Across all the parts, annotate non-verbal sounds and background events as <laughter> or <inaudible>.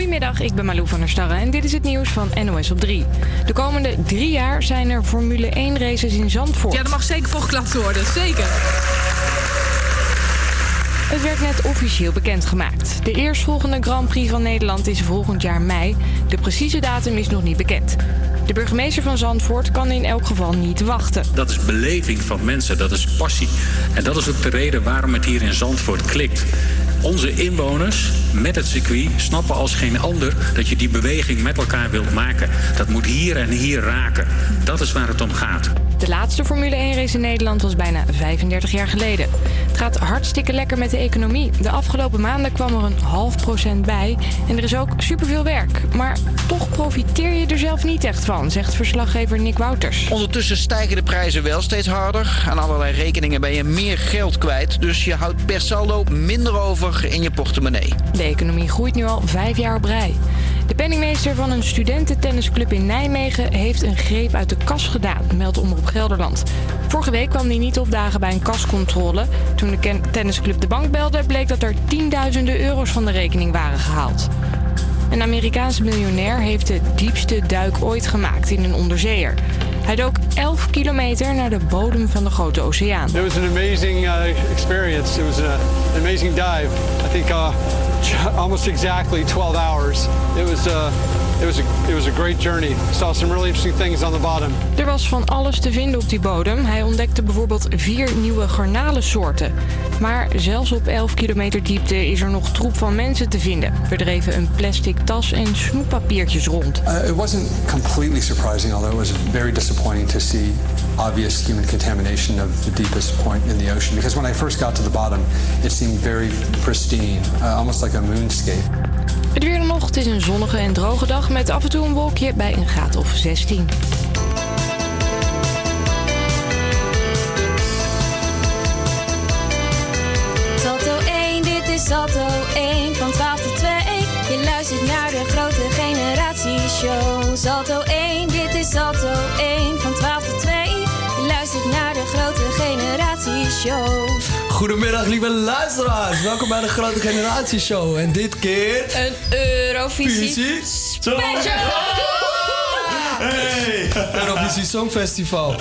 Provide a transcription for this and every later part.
Goedemiddag, ik ben Malou van der Starre en dit is het nieuws van NOS op 3. De komende drie jaar zijn er Formule 1 races in Zandvoort. Ja, dat mag zeker volgeklapt worden, zeker. Het werd net officieel bekendgemaakt. De eerstvolgende Grand Prix van Nederland is volgend jaar mei. De precieze datum is nog niet bekend. De burgemeester van Zandvoort kan in elk geval niet wachten. Dat is beleving van mensen, dat is passie. En dat is ook de reden waarom het hier in Zandvoort klikt. Onze inwoners met het circuit snappen als geen ander dat je die beweging met elkaar wilt maken. Dat moet hier en hier raken. Dat is waar het om gaat. De laatste Formule 1-race in Nederland was bijna 35 jaar geleden. Het gaat hartstikke lekker met de economie. De afgelopen maanden kwam er een half procent bij. En er is ook superveel werk. Maar toch profiteer je er zelf niet echt van, zegt verslaggever Nick Wouters. Ondertussen stijgen de prijzen wel steeds harder. Aan allerlei rekeningen ben je meer geld kwijt. Dus je houdt per saldo minder over in je portemonnee. De economie groeit nu al vijf jaar op rij. De penningmeester van een studententennisclub in Nijmegen heeft een greep uit de kas gedaan, meldt Omroep Gelderland. Vorige week kwam hij niet opdagen bij een kascontrole. Toen de tennisclub de bank belde, bleek dat er tienduizenden euro's van de rekening waren gehaald. Een Amerikaanse miljonair heeft de diepste duik ooit gemaakt in een onderzeeër. Hij dook 11 kilometer naar de bodem van de grote oceaan. It was an amazing uh, experience. It was a, an amazing dive. I think uh, <laughs> almost exactly 12 hours. It was, uh, it, was a, it was a great journey. Saw some really interesting things on the bottom. Er was van alles te vinden op die bodem. Hij ontdekte bijvoorbeeld vier nieuwe garnalensoorten. Maar zelfs op 11 kilometer diepte is er nog troep van mensen te vinden. Er dreven een plastic tas en snoeppapiertjes rond. Uh, it wasn't completely surprising, although it was very disappointing to see obvious human contamination of the deepest point in the ocean. Because when I first got to the bottom, it seemed very pristine, uh, almost like a moonscape. Het weer nog. Het is een zonnige en droge dag met af en toe een wolkje bij een graad of 16. Salto 1, dit is Salto 1 van 12 tot 2. Je luistert naar de grote generatieshow. Salto 1, dit is Salto 1 van 12 tot 2. Je luistert naar de grote generatieshow. Goedemiddag, lieve luisteraars. Welkom bij de Grote Generatieshow. En dit keer... Een Eurovisie Visie special. Hey! Eurovisie Songfestival.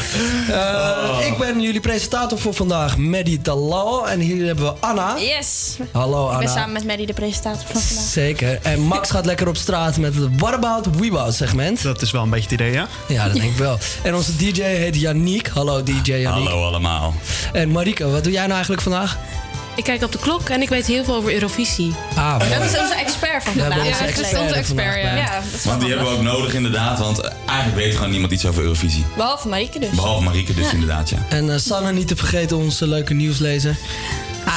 Eh, Ik ben jullie presentator voor vandaag, Maddie Talal. En hier hebben we Anna. Yes. Hallo Ik ben Anna. samen met Maddie de presentator van vandaag. Zeker. En Max gaat lekker op straat met het What About Weebout segment. Dat is wel een beetje het idee, ja? Ja, dat denk ik wel. En onze DJ heet Yannick. Hallo DJ Yannick. Hallo allemaal. En Marika, wat doe jij nou eigenlijk vandaag? Ik kijk op de klok en ik weet heel veel over Eurovisie. Ah, mooi. Dat is onze expert van vandaag. dat is Ja, het is expert onze er expert, ja. dat Want die hebben we ook nodig inderdaad, want eigenlijk weet gewoon niemand iets over Eurovisie. Behalve Marieke dus. Behalve Marieke dus Ja. inderdaad, ja. En eh, Sanne, niet te vergeten onze leuke nieuwslezer.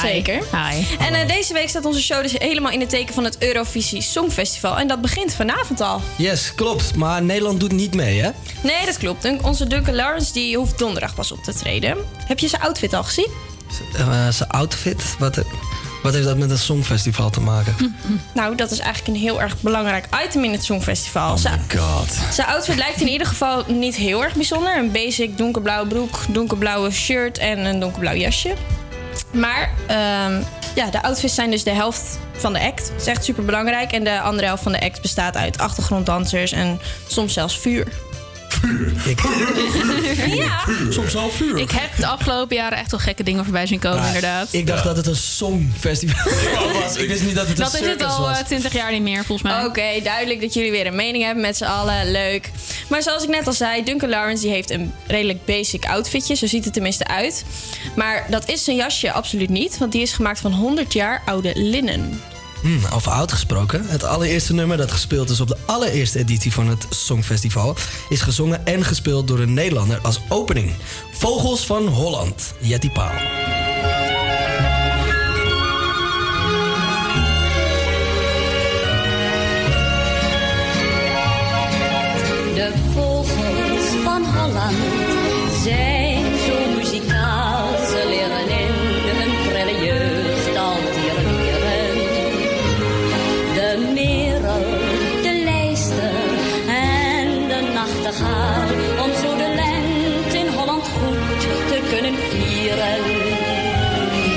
Zeker. Hi. En eh, deze week staat onze show dus helemaal in het teken van het Eurovisie Songfestival. En dat begint vanavond al. Yes, klopt. Maar Nederland doet niet mee, hè? Nee, dat klopt. Onze Duncan Lawrence die hoeft donderdag pas op te treden. Heb je zijn outfit al gezien? Eh, zijn outfit, wat, wat heeft dat met een songfestival te maken? <laughs> Nou, dat is eigenlijk een heel erg belangrijk item in het Songfestival. Oh my god. Zijn outfit lijkt in ieder geval niet heel erg bijzonder. Een basic donkerblauwe broek, donkerblauwe shirt en een donkerblauw jasje. Maar ehm, ja, de outfits zijn dus de helft van de act. Dat is echt super belangrijk. En de andere helft van de act bestaat uit achtergronddansers en soms zelfs vuur. Ik, Ja, soms al vuur. Ik heb de afgelopen jaren echt wel gekke dingen voorbij zien komen, inderdaad. Ik dacht dat het een songfestival was. Ik wist niet dat het een dat is het al was. eh, 20 jaar niet meer, volgens mij. oké, duidelijk dat jullie weer een mening hebben met z'n allen. Leuk. Maar zoals ik net al zei, Duncan Lawrence die heeft een redelijk basic outfitje. Zo ziet het tenminste uit. Maar dat is zijn jasje absoluut niet, want die is gemaakt van 100 jaar oude linnen. Hmm, over oud gesproken. Het allereerste nummer dat gespeeld is op de allereerste editie van het Songfestival... is gezongen en gespeeld door een Nederlander als opening. Vogels van Holland, Jetty Paal. De vogels van Holland zijn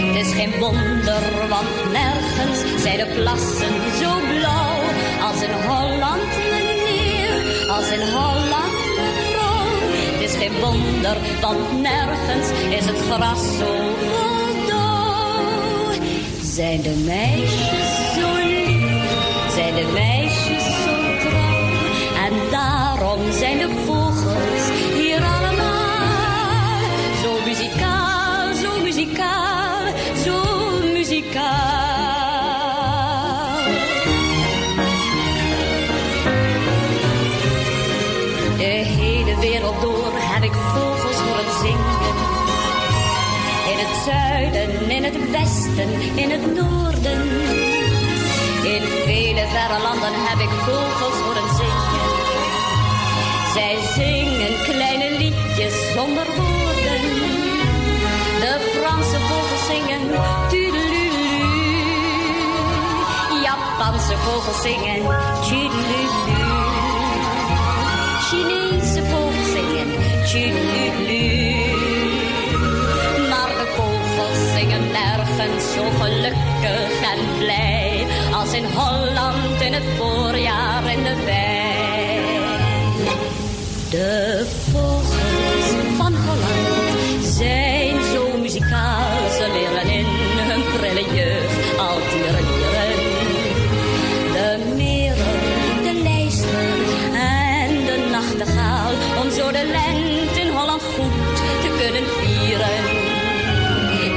Het is geen wonder, want nergens zijn de plassen zo blauw als in Holland meneer, als in Holland mevrouw. Het is geen wonder, want nergens is het gras zo vol dauw. Zijn de meisjes zo lief, De hele wereld door heb ik vogels horen zingen. In het zuiden, in het westen, in het noorden. In vele verre landen heb ik vogels horen zingen. Zij zingen kleine liedjes zonder woorden. De Franse vogels zingen Japanse vogels zingen tudelulu. Chinese vogels zingen tudelulu. Maar de vogels zingen nergens zo gelukkig en blij als in Holland in het voorjaar in de wei. De vogels van Holland zijn zo muzikaal, ze leren in hun prille Het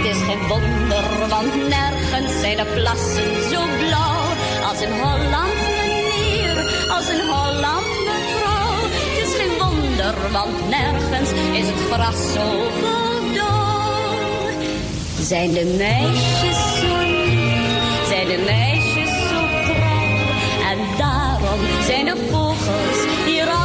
is geen wonder, want nergens zijn de plassen zo blauw als in Holland, meneer, als in Holland, mevrouw. Het is geen wonder, want nergens is het gras zo vol dauw. Zijn de meisjes zo zijn de meisjes zo trouw. En daarom zijn de vogels hier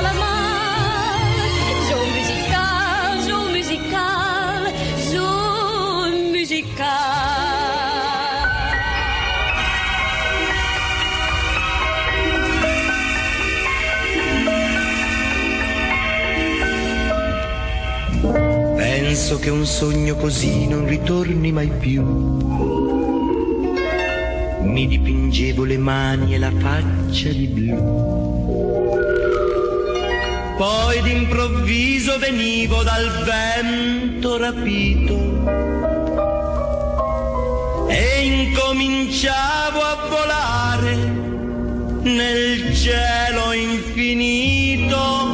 Penso che un sogno così non ritorni mai più. Mi dipingevo le mani e la faccia di blu. Poi d'improvviso venivo dal vento rapito e incominciavo a volare nel cielo infinito.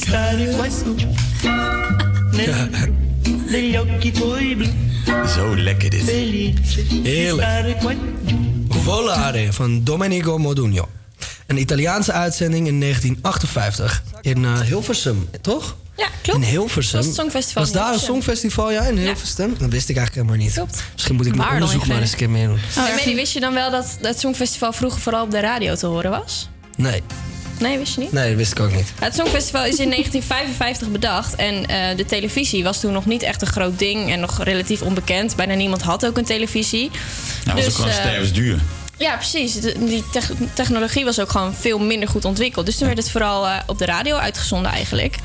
stare occhi tuoi blu. Zo lekker dit. Heerlijk. Volare van Domenico Modugno. Een Italiaanse uitzending in 1958 in eh, Hilversum, toch? Ja, klopt. In Hilversum. Was het Songfestival Was daar een songfestival, ja, in Hilversum? Dat wist ik eigenlijk helemaal niet. Misschien moet ik mijn Waar dan onderzoek maar eens een keer meer doen. Oh, wist je dan wel dat het Songfestival vroeger vooral op de radio te horen was? Nee, Nee, wist je niet? nee, dat wist ik ook niet. Het Songfestival is in 1955 bedacht en eh, de televisie was toen nog niet echt een groot ding en nog relatief onbekend. Bijna niemand had ook een televisie. Nou, was ook Dus, gewoon eh, stervensduur. Ja, precies. De- die tech- technologie was ook gewoon veel minder goed ontwikkeld. Dus toen werd het vooral eh, op de radio uitgezonden eigenlijk.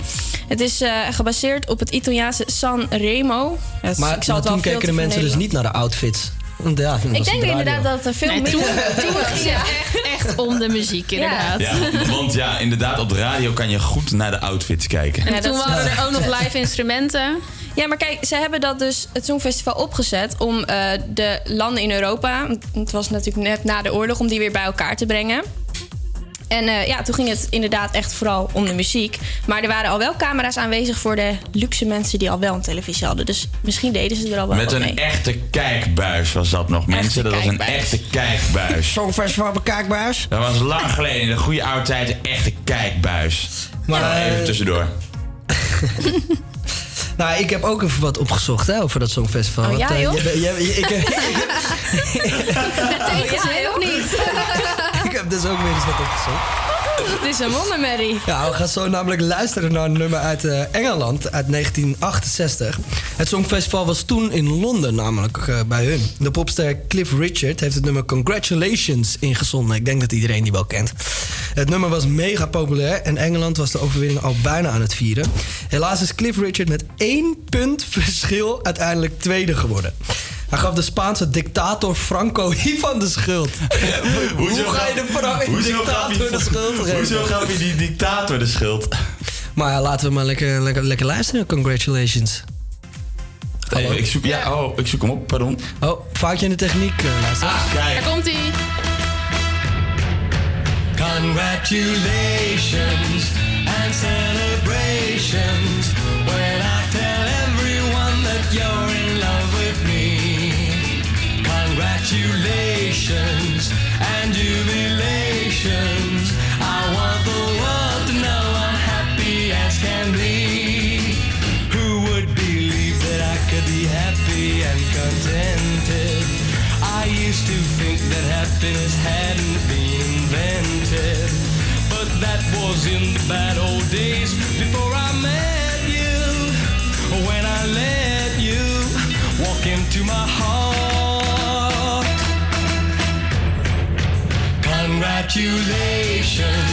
Het is eh, gebaseerd op het Italiaanse San Remo. Maar, ik zal maar het wel toen keken de mensen dus niet naar de outfits. Ja, Ik denk inderdaad dat er veel Nee, minder... toen, <laughs> toen ging het echt, echt om de muziek, inderdaad. Ja, want ja, inderdaad, op de radio kan je goed naar de outfits kijken. En toen waren er <laughs> ook nog live instrumenten. Ja, maar kijk, ze hebben dat dus het Songfestival opgezet om eh, de landen in Europa, het was natuurlijk net na de oorlog, om die weer bij elkaar te brengen. En eh, ja, toen ging het inderdaad echt vooral om de muziek. Maar er waren al wel camera's aanwezig voor de luxe mensen die al wel een televisie hadden. Dus misschien deden ze er al wel Met wat een mee. echte kijkbuis was dat nog, mensen. Dat was een echte kijkbuis. Songfestival op een kijkbuis? Dat was lang geleden, in de goede oude tijd, een echte kijkbuis. Maar, Maar eh, even tussendoor. <laughs> Nou, ik heb ook even wat opgezocht hè, over dat Songfestival. Oh, ja, eh, joh? je je- je- ik, <laughs> <laughs> of niet? Heb dus ook weer eens wat opgezocht. Het is een wondermerrie. Ja, we gaan zo namelijk luisteren naar een nummer uit eh, Engeland uit 1968. Het Songfestival was toen in Londen namelijk eh, bij hun. De popster Cliff Richard heeft het nummer Congratulations ingezonden. Ik denk dat iedereen die wel kent. Het nummer was mega populair en Engeland was de overwinning al bijna aan het vieren. Helaas is Cliff Richard met één punt verschil uiteindelijk tweede geworden. Hij gaf de Spaanse dictator Franco <laughs> hiervan de schuld. <laughs> Hoe ga je de Fra- hoezo gaf dictator de je- schuld geven? Hoezo gaf je die dictator de schuld? Maar ja, laten we maar lekker, lekker, lekker luisteren. Congratulations. Hey, ik, zoek, ja, oh, ik zoek hem op, pardon. Oh, foutje in de techniek, uh. Ah, kijk. Daar komt hij. Congratulations and celebrations happiness hadn't been invented. But that was in the bad old days before I met you. When I let you walk into my heart. Congratulations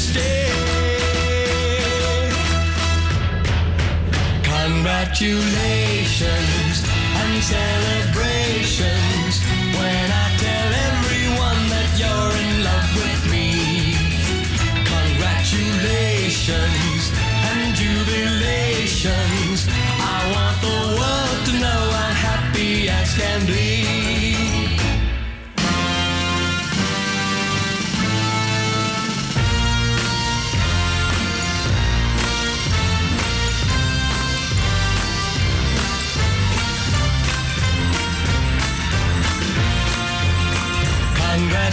wanted to stay. Congratulations and celebrations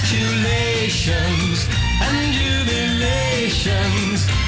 Congratulations and jubilations.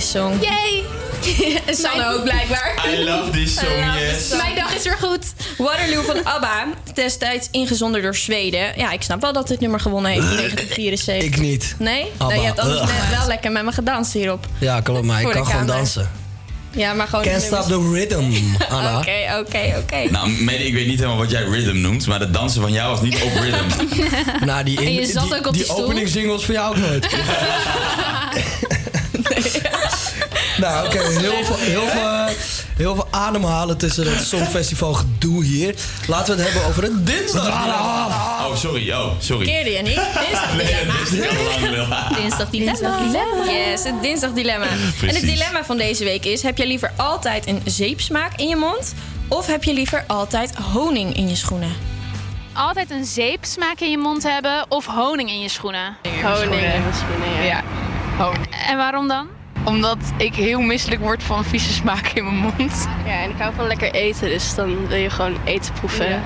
This song. Yay! <laughs> Sanne ook blijkbaar. I love this song, love yes. this song. Mijn dag is weer goed. Waterloo van ABBA, destijds ingezonden door Zweden. Ja, ik snap wel dat dit nummer gewonnen heeft in 1974. Ik niet. Nee? ABBA. Nou, je hebt anders net wel lekker met me gedanst hierop. Ja, klopt, maar ik de kan gewoon dansen. Ja, maar gewoon... Can't stop the rhythm, Anna. Oké, oké, oké. Nou, Mede, ik weet niet helemaal wat jij rhythm noemt, maar het dansen van jou was niet op rhythm. <laughs> Nou, die, En je in- zat die, ook op die die voor jou ook nooit. <laughs> nou, oké, <laughs> heel, veel, heel, veel, heel veel ademhalen tussen het Songfestival gedoe hier. Laten we het hebben over het dinsdag. Oh, sorry, oh, sorry. Keerde je niet? <laughs> Dinsdag Nee, dilemma. wel. Dinsdag dilemma. Yes, het dinsdag dilemma. En het dilemma van deze week is: heb je liever altijd een zeepsmaak in je mond? Of heb je liever altijd honing in je schoenen? Altijd een zeepsmaak in je mond hebben of honing in je schoenen? Honing in mijn schoenen, ja. honing. En waarom dan? Omdat ik heel misselijk word van vieze smaak in mijn mond. Ja, en ik hou van lekker eten, dus dan wil je gewoon eten proeven.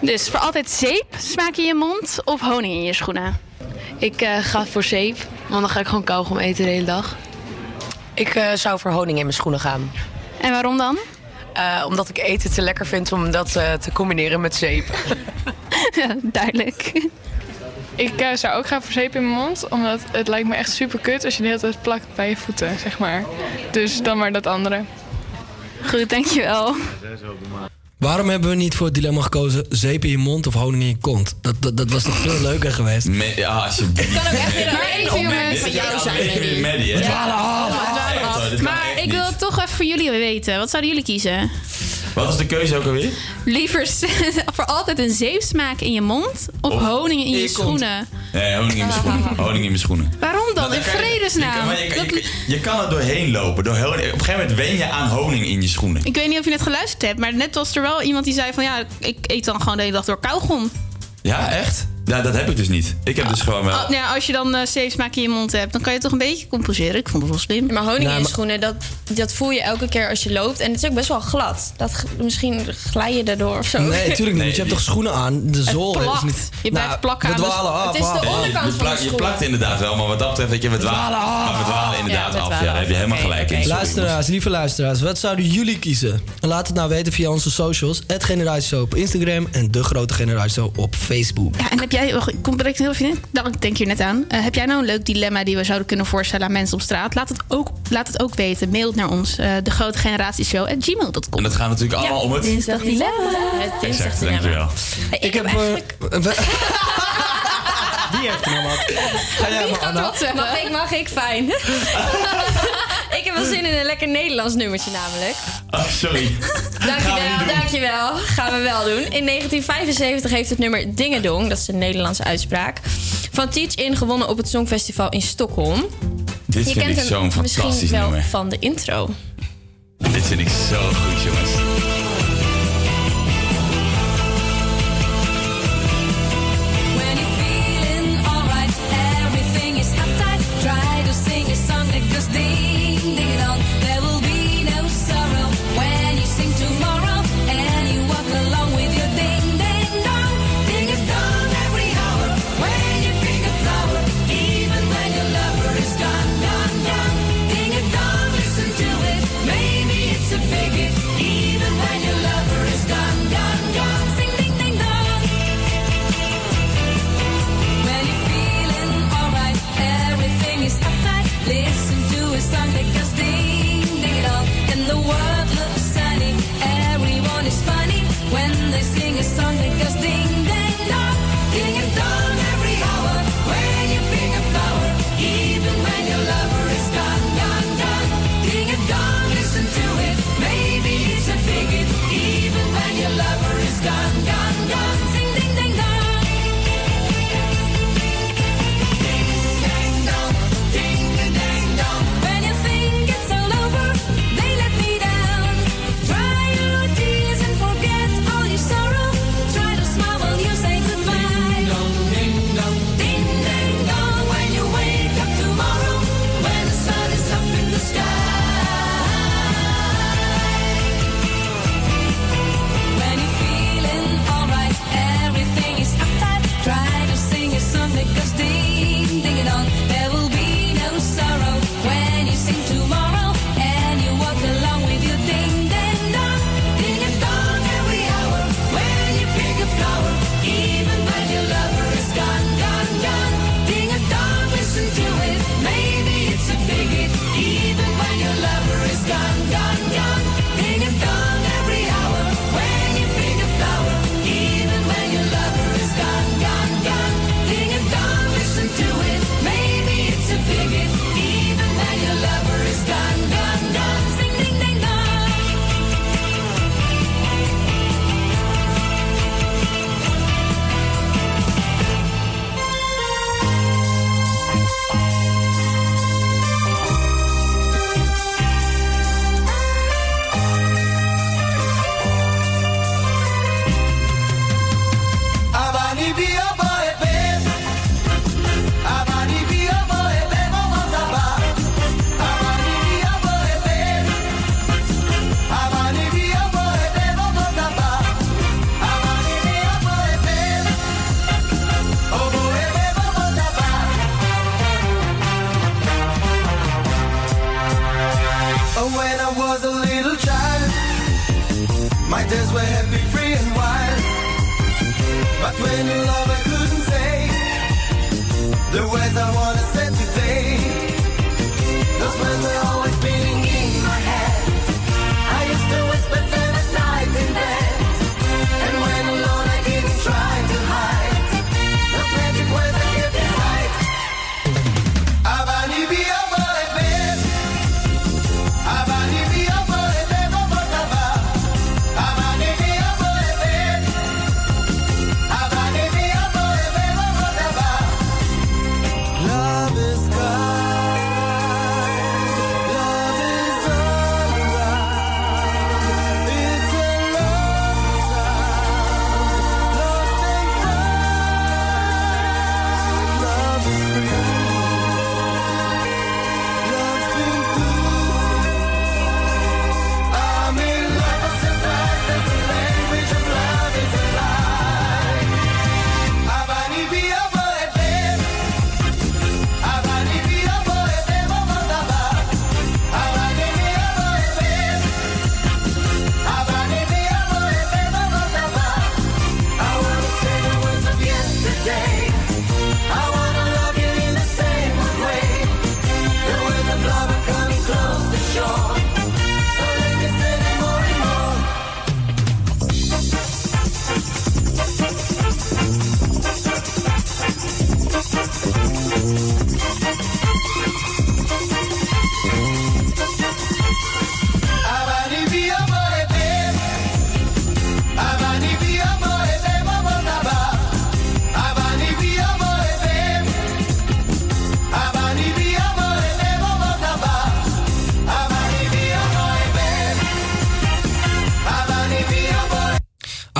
Dus voor altijd zeepsmaak in je mond of honing in je schoenen? Ik eh, ga voor zeep, want dan ga ik gewoon kauwgom eten de hele dag. Ik eh, zou voor honing in mijn schoenen gaan. En waarom dan? Eh, omdat ik eten te lekker vind om dat eh, te combineren met zeep. <laughs> ja, duidelijk. Ik eh, zou ook gaan voor zeep in mijn mond, omdat het lijkt me echt super kut als je de hele tijd plakt bij je voeten, zeg maar. Dus dan maar dat andere. Goed, dankjewel. Waarom hebben we niet voor het dilemma gekozen zeep in je mond of honing in je kont? Dat, dat, dat was toch veel leuker geweest? Me- ja, alsjeblieft. kan ook echt weer jongens. Maddie, hè? We dwalen af. Maar ik wil het toch even voor jullie weten. Wat zouden jullie kiezen? Wat is de keuze ook alweer? Liever <laughs> voor altijd een zeepsmaak in je mond of, Of honing in je, schoenen? Nee, honing in mijn schoenen. <laughs> Honing in mijn schoenen. Waarom dan? In kan je- je vredesnaam. Je, kan- je, kan- je kan er doorheen lopen. Door honing- op een gegeven moment wen je aan honing in je schoenen. Ik weet niet of je net geluisterd hebt, maar net was er wel iemand die zei van ja, ik eet dan gewoon de hele dag door kauwgom. Ja, echt? Ja, dat heb ik dus niet. Ik heb dus gewoon wel... Oh, nou, als je dan eh zeepsmaak in je mond hebt, dan kan je toch een beetje compenseren. Ik vond het wel slim. Maar honing Nou, in je schoenen, dat, dat voel je elke keer als je loopt. En het is ook best wel glad. Dat, g- misschien glij je daardoor of zo. Nee, <laughs> natuurlijk niet. want je hebt toch schoenen aan? De zool is plakt. niet... Je blijft plakken we aan de dwalen af. Het is de af, af. onderkant je, van plakt, je plakt inderdaad wel, maar wat dat betreft, weet je, we dwalen af. Maar we dwalen inderdaad Ja, we af. Ja, daar heb je helemaal gelijk Oké, in. Sorry, Luisteraars, lieve luisteraars, wat zouden jullie kiezen? Laat het nou weten via onze socials. Het Generatieshow op Instagram en De Grote Generatieshow op Facebook. Ja, en heb jij, wacht, ik kom direct heel even in. Nou, ik denk hier net aan. Eh, heb jij nou een leuk dilemma die we zouden kunnen voorstellen aan mensen op straat? Laat het ook, laat het ook weten. Mail het naar ons. eh de grote generatieshow at gmail.com. En dat gaat natuurlijk allemaal om het... Dinsdag dilemma. Het dinsdag Exact, dilemma. dankjewel. Hey, ik, Ik heb... eigenlijk... eh, <laughs> Wie heeft er nou wat? Ga jij maar, Anna. Mag ik, mag ik? Fijn. <laughs> ik heb wel zin in een lekker Nederlands nummertje namelijk. Oh, sorry. <laughs> Dankjewel, dankjewel. Gaan we wel doen. In 1975 heeft het nummer Dingedong, dat is de Nederlandse uitspraak, van Teach In gewonnen op het Songfestival in Stockholm. Dit Je vind kent ik zo'n fantastisch wel nummer. van de intro. Dit vind ik zo goed, jongens.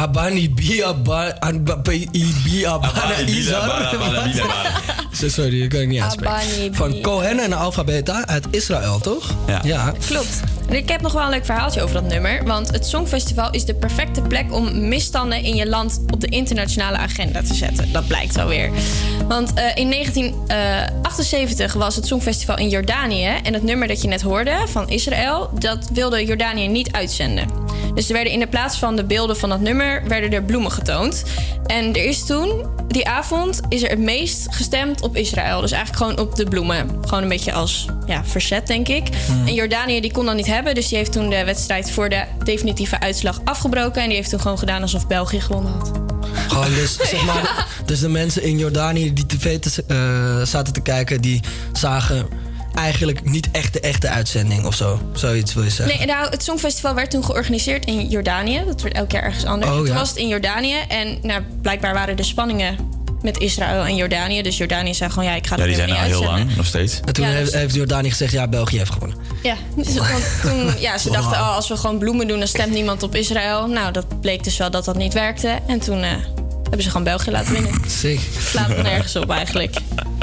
Abani Bia Ba- Anba- Pe- I- Bia Bana Abani Bila Izar. Sorry, dat kan ik niet Abani uitspreken. Van Bia. Cohen en Alpha Beta uit Israël, toch? Ja. Klopt. En ik heb nog wel een leuk verhaaltje over dat nummer. Want het Songfestival is de perfecte plek om misstanden in je land op de internationale agenda te zetten. Dat blijkt wel weer. Want eh, in 1978 was het Songfestival in Jordanië. En het nummer dat je net hoorde van Israël, dat wilde Jordanië niet uitzenden. Dus er werden in de plaats van de beelden van dat nummer, werden er bloemen getoond. En er is toen, die avond, is er het meest gestemd op Israël. Dus eigenlijk gewoon op de bloemen. Gewoon een beetje als ja, verzet, denk ik. Hmm. En Jordanië die kon dat niet hebben. Dus die heeft toen de wedstrijd voor de definitieve uitslag afgebroken. En die heeft toen gewoon gedaan alsof België gewonnen had. Gewoon dus, <laughs> zeg maar, dus de mensen in Jordanië die tv te, eh, zaten te kijken, die zagen eigenlijk niet echt de echte uitzending of zo. Zoiets wil je zeggen. Nee, nou, het Songfestival werd toen georganiseerd in Jordanië. Dat werd elk jaar ergens anders. Oh, toen was het in Jordanië. En nou, blijkbaar waren er spanningen met Israël en Jordanië. Dus Jordanië zei gewoon, ja, ik ga Ja, dat die zijn al heel uitzenden. lang, nog steeds. En toen Ja, heeft, dus- heeft Jordanië gezegd, ja, België heeft gewonnen. Ja, dus, want toen, ja, ze dachten, oh, als we gewoon bloemen doen, dan stemt niemand op Israël. Nou, dat bleek dus wel dat dat niet werkte. En toen eh, hebben ze gewoon België laten winnen. Sick. Slaat er nergens op eigenlijk.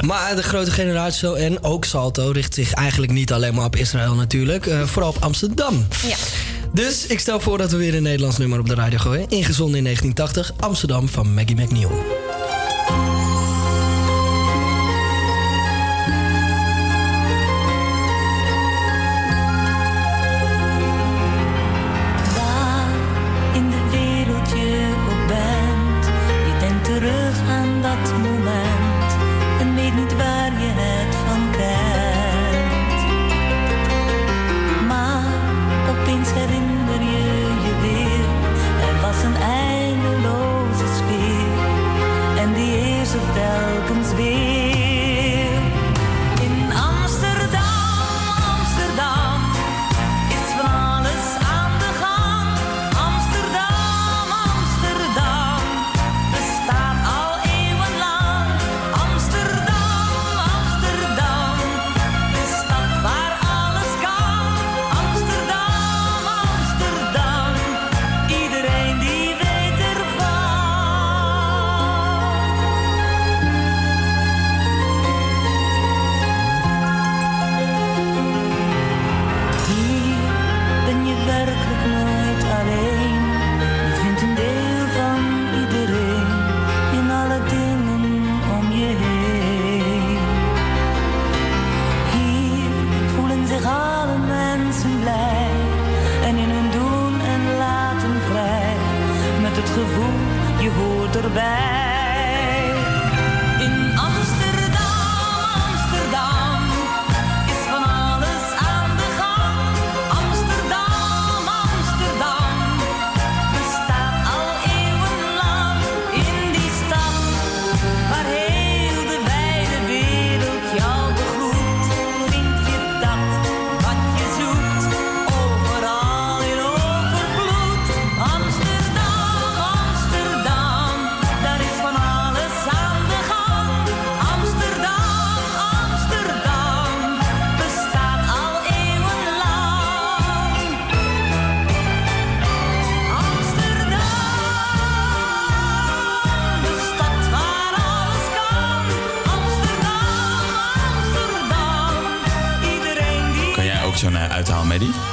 Maar de grote generatie en ook Salto richt zich eigenlijk niet alleen maar op Israël natuurlijk. eh, vooral op Amsterdam. Ja. Dus ik stel voor dat we weer een Nederlands nummer op de radio gooien. Ingezonden in 1980, Amsterdam van Maggie McNeil.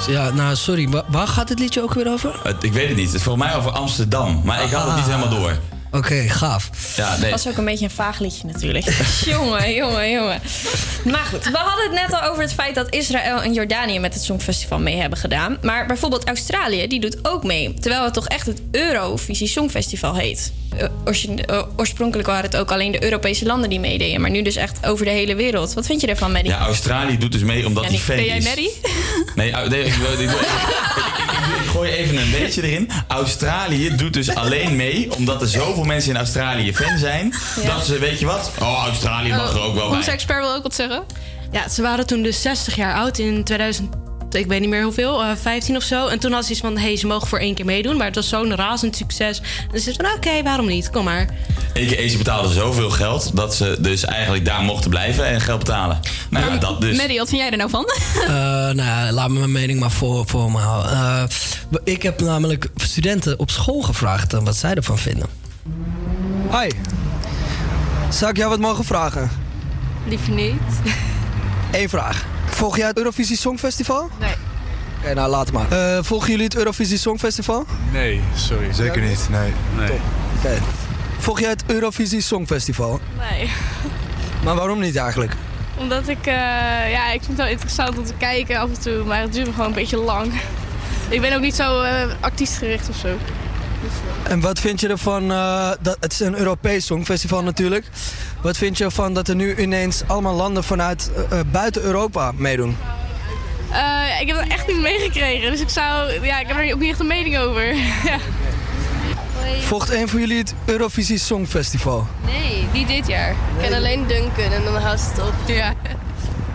Ja, nou sorry, wa- waar gaat het liedje ook weer over? Het- ik weet het niet. Het is volgens mij over Amsterdam. Maar ik had het niet Ah. helemaal door. Oké, gaaf. Ja, nee. was ook een beetje een vaag liedje natuurlijk. <laughs> jongen, jongen, jongen. Maar goed, we hadden het net al over het feit dat Israël en Jordanië met het Songfestival mee hebben gedaan. Maar bijvoorbeeld Australië, die doet ook mee. Terwijl het toch echt het Eurovisie Songfestival heet. Eh, eh, oorspronkelijk waren het ook alleen de Europese landen die meededen. Maar nu dus echt over de hele wereld. Wat vind je ervan, Maddie? Ja, Australië doet dus mee omdat Ja, die niet- fan ben jij. Maddie? Nee, ik, <laughs> wil- gooi even een beetje erin. Australië doet dus alleen mee omdat er zoveel mensen in Australië fan zijn. Ja. Dat ze, weet je wat? Oh, Australië mag er ook wel bij. Onze expert wil ook wat zeggen. Ja, ze waren toen dus 60 jaar oud in 2000. Ik weet niet meer hoeveel, eh 15 of zo. En toen had ze iets van: hé, hey, ze mogen voor één keer meedoen. Maar het was zo'n razend succes. En ze zei: van, oké, waarom niet? Kom maar. EKE, ze betaalden zoveel geld dat ze dus eigenlijk daar mochten blijven en geld betalen. Nou ja, dat dus. Wat vind jij er nou van? Eh, nou ja, laat me mijn mening maar voor, voor me houden. Eh, Ik heb namelijk studenten op school gevraagd wat zij ervan vinden. Hoi. Zou ik jou wat mogen vragen? Liever niet. Eén vraag. Volg jij het Eurovisie Songfestival? Nee. Oké, nou laat maar. Eh, volgen jullie het Eurovisie Songfestival? Nee, sorry. Zeker niet, nee. nee. Oké. Volg jij het Eurovisie Songfestival? Nee. <laughs> Maar waarom niet eigenlijk? Omdat ik, eh, ja, ik vind het wel interessant om te kijken af en toe, maar het duurt me gewoon een beetje lang. <laughs> Ik ben ook niet zo eh, artiestgericht of zo. En wat vind je ervan, eh, dat, het is een Europees Songfestival natuurlijk. Wat vind je ervan dat er nu ineens allemaal landen vanuit eh, eh, buiten Europa meedoen? Eh, ik heb het echt niet meegekregen, dus ik zou, ja, ik heb er ook niet echt een mening over. <laughs> ja. Volgt een van jullie het Eurovisie Songfestival? Nee, niet dit jaar. Ik ken alleen Duncan en dan houdt het op. Ja.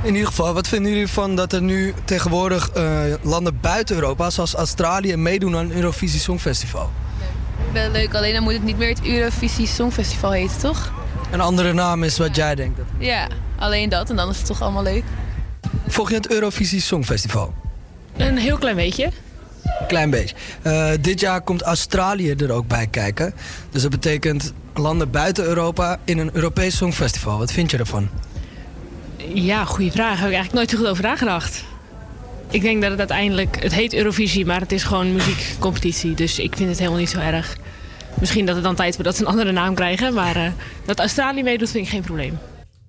In ieder geval, wat vinden jullie van dat er nu tegenwoordig eh, landen buiten Europa, zoals Australië, meedoen aan het Eurovisie Songfestival? Wel leuk, alleen dan moet het niet meer het Eurovisie Songfestival heten, toch? Een andere naam is wat jij denkt. Ja, alleen dat en dan is het toch allemaal leuk. Volg je het Eurovisie Songfestival? Een heel klein beetje. Klein beetje. Eh, dit jaar komt Australië er ook bij kijken. Dus dat betekent landen buiten Europa in een Europees Songfestival. Wat vind je ervan? Ja, goede vraag. Daar heb ik eigenlijk nooit zo goed over nagedacht. Ik denk dat het uiteindelijk... Het heet Eurovisie, maar het is gewoon muziekcompetitie. Dus ik vind het helemaal niet zo erg. Misschien dat het dan tijd wordt dat ze een andere naam krijgen. Maar eh, dat Australië meedoet vind ik geen probleem.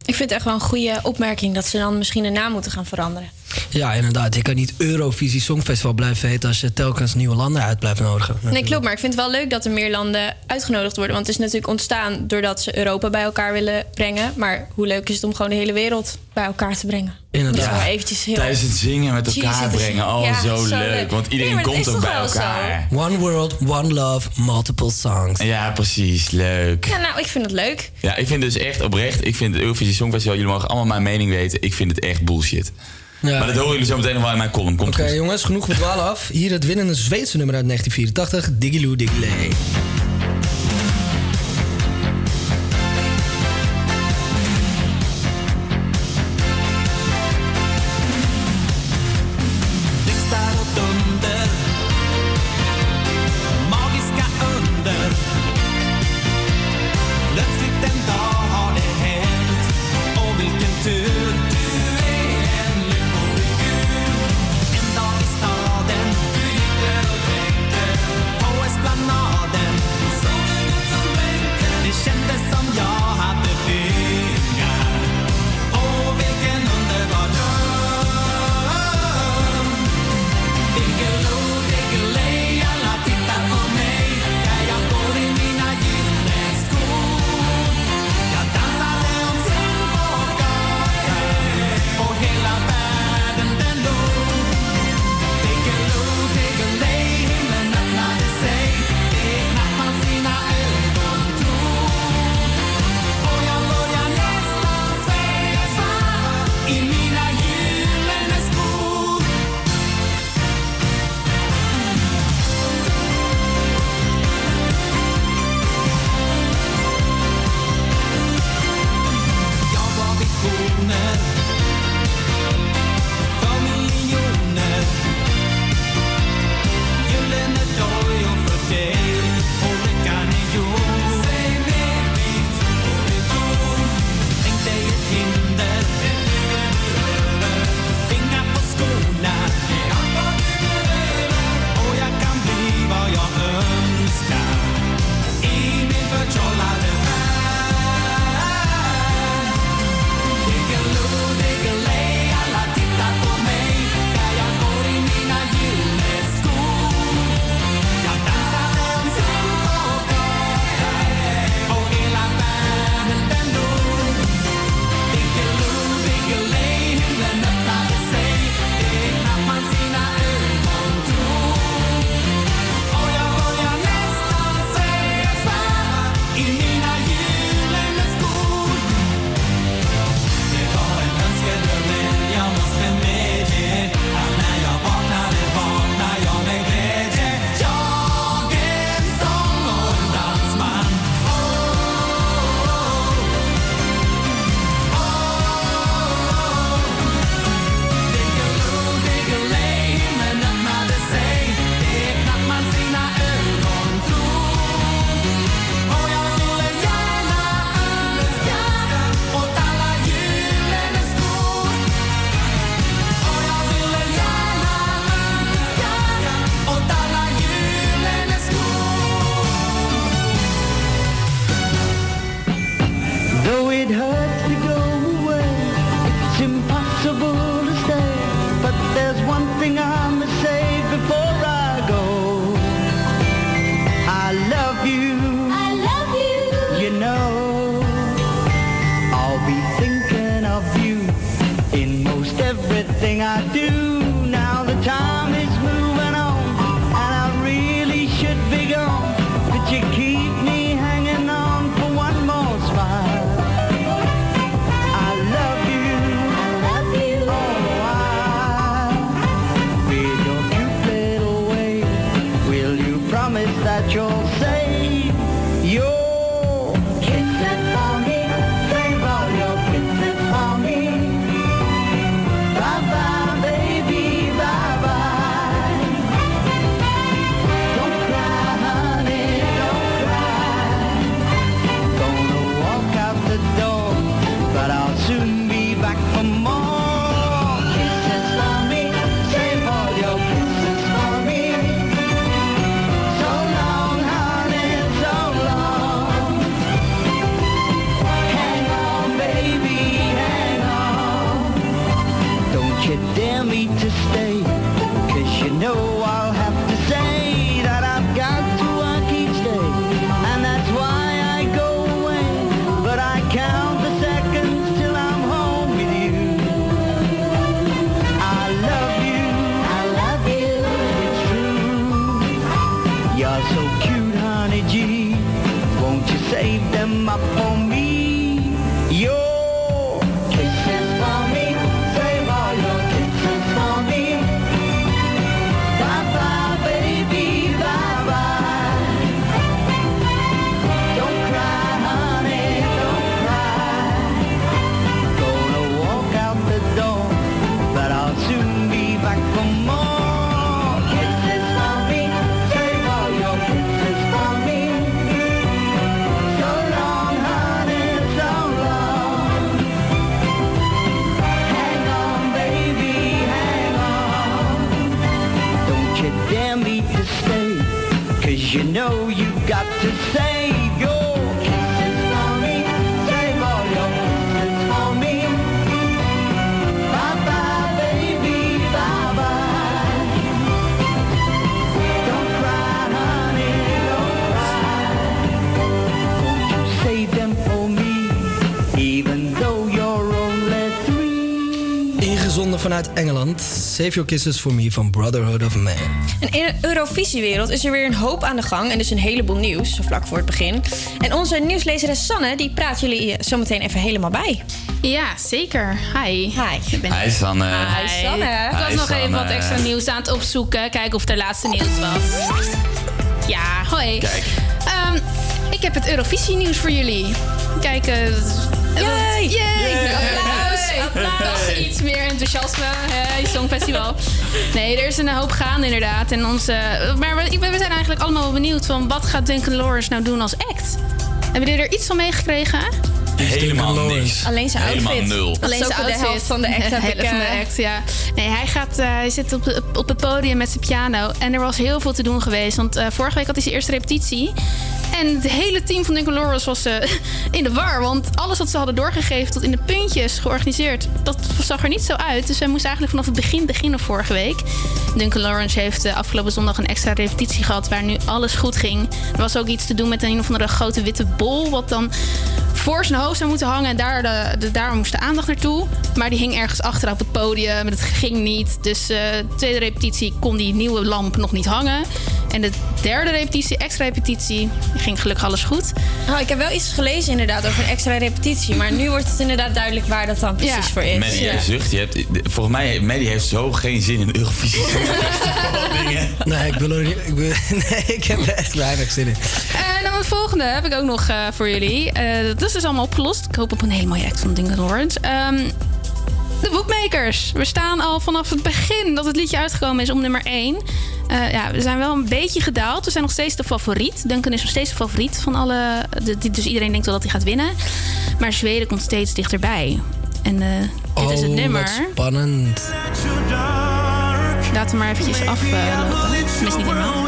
Ik vind het echt wel een goede opmerking dat ze dan misschien de naam moeten gaan veranderen. Ja, inderdaad. Je kan niet Eurovisie Songfestival blijven heten als je telkens nieuwe landen uit blijft nodigen. Nee, klopt. Maar ik vind het wel leuk dat er meer landen uitgenodigd worden. Want het is natuurlijk ontstaan doordat ze Europa bij elkaar willen brengen. Maar hoe leuk is het om gewoon de hele wereld bij elkaar te brengen? Inderdaad. Eventjes heel... Tijdens het zingen met elkaar brengen. Oh, Ja, zo, zo leuk. leuk. Want iedereen Nee, komt ook bij zo? elkaar. One world, one love, multiple songs. Ja, precies. Leuk. Ja, nou, ik vind het leuk. Ja, ik vind dus echt oprecht, ik vind het Eurovisie Songfestival, jullie mogen allemaal mijn mening weten, ik vind het echt bullshit. Ja. maar dat horen jullie zo meteen nog wel in mijn column. Oké jongens, genoeg met dwalen af. Hier het winnende Zweedse nummer uit 1984, Digiloo Digiley. Save Your Kisses for Me van Brotherhood of Man. En in de Eurovisiewereld is er weer een hoop aan de gang en dus een heleboel nieuws, zo vlak voor het begin. En onze nieuwslezeres Sanne, die praat jullie zometeen even helemaal bij. Ja, zeker. Hi. Hi. Ik ben Hi Sanne. Hi, Sanne. Ik was Hi, nog even wat extra nieuws aan het opzoeken. Kijken of er laatste nieuws was. Ja, hoi. Kijk. Ehm, ik heb het Eurovisie nieuws voor jullie. Kijk, eh, Yay! Yay! Is iets meer enthousiasme. Hey, Songfestival. Nee, er is een hoop gaande inderdaad. En onze, maar we, we zijn eigenlijk allemaal wel benieuwd van wat gaat Duncan Lawrence nou doen als act? Hebben jullie er iets van meegekregen? Helemaal niks. Alleen zijn Helemaal outfit. nul. Alleen zijn zijn de helft van de act heb <laughs> helft ik, van de eh, act, ja. Nee, hij, gaat, eh, hij zit op, op het podium met zijn piano. En er was heel veel te doen geweest. Want eh, vorige week had hij zijn eerste repetitie. En het hele team van Lawrence was eh, <laughs> in de war. Want alles wat ze hadden doorgegeven tot in de puntjes georganiseerd... dat zag er niet zo uit. Dus hij moest eigenlijk vanaf het begin beginnen vorige week. Duncan Lawrence heeft eh, afgelopen zondag een extra repetitie gehad... waar nu alles goed ging. Er was ook iets te doen met een of andere grote witte bol... wat dan voor zijn hoofd zou moeten hangen. En daar, de, daar moest de aandacht naartoe. Maar die hing ergens achter op het podium. Het ging niet. Dus eh, de tweede repetitie kon die nieuwe lamp nog niet hangen. En de derde repetitie, extra repetitie, ging gelukkig alles goed. Oh, ik heb wel iets gelezen inderdaad over een extra repetitie. Maar nu wordt het inderdaad duidelijk waar dat dan precies voor is. Maddie, jij Ja. zucht. Je hebt, volgens mij, Maddie heeft zo geen zin in Eurovisie <laughs> dingen. Nee, ik, wil er, niet- ik, wil- <laughs> nee, ik heb er echt weinig zin in. En dan het volgende heb ik ook nog eh, voor jullie. Eh, dat is dus allemaal opgelost. Ik hoop op een hele mooie act van Duncan Lawrence. Ehm, de Bookmakers. We staan al vanaf het begin dat het liedje uitgekomen is om nummer 1. Ja, we zijn wel een beetje gedaald. We zijn nog steeds de favoriet. Duncan is nog steeds de favoriet van alle... de- dus iedereen denkt wel dat hij gaat winnen. Maar Zweden komt steeds dichterbij. En eh, dit is het Oh, nummer. wat spannend. Laten we maar eventjes af. eh. Mis niet helemaal.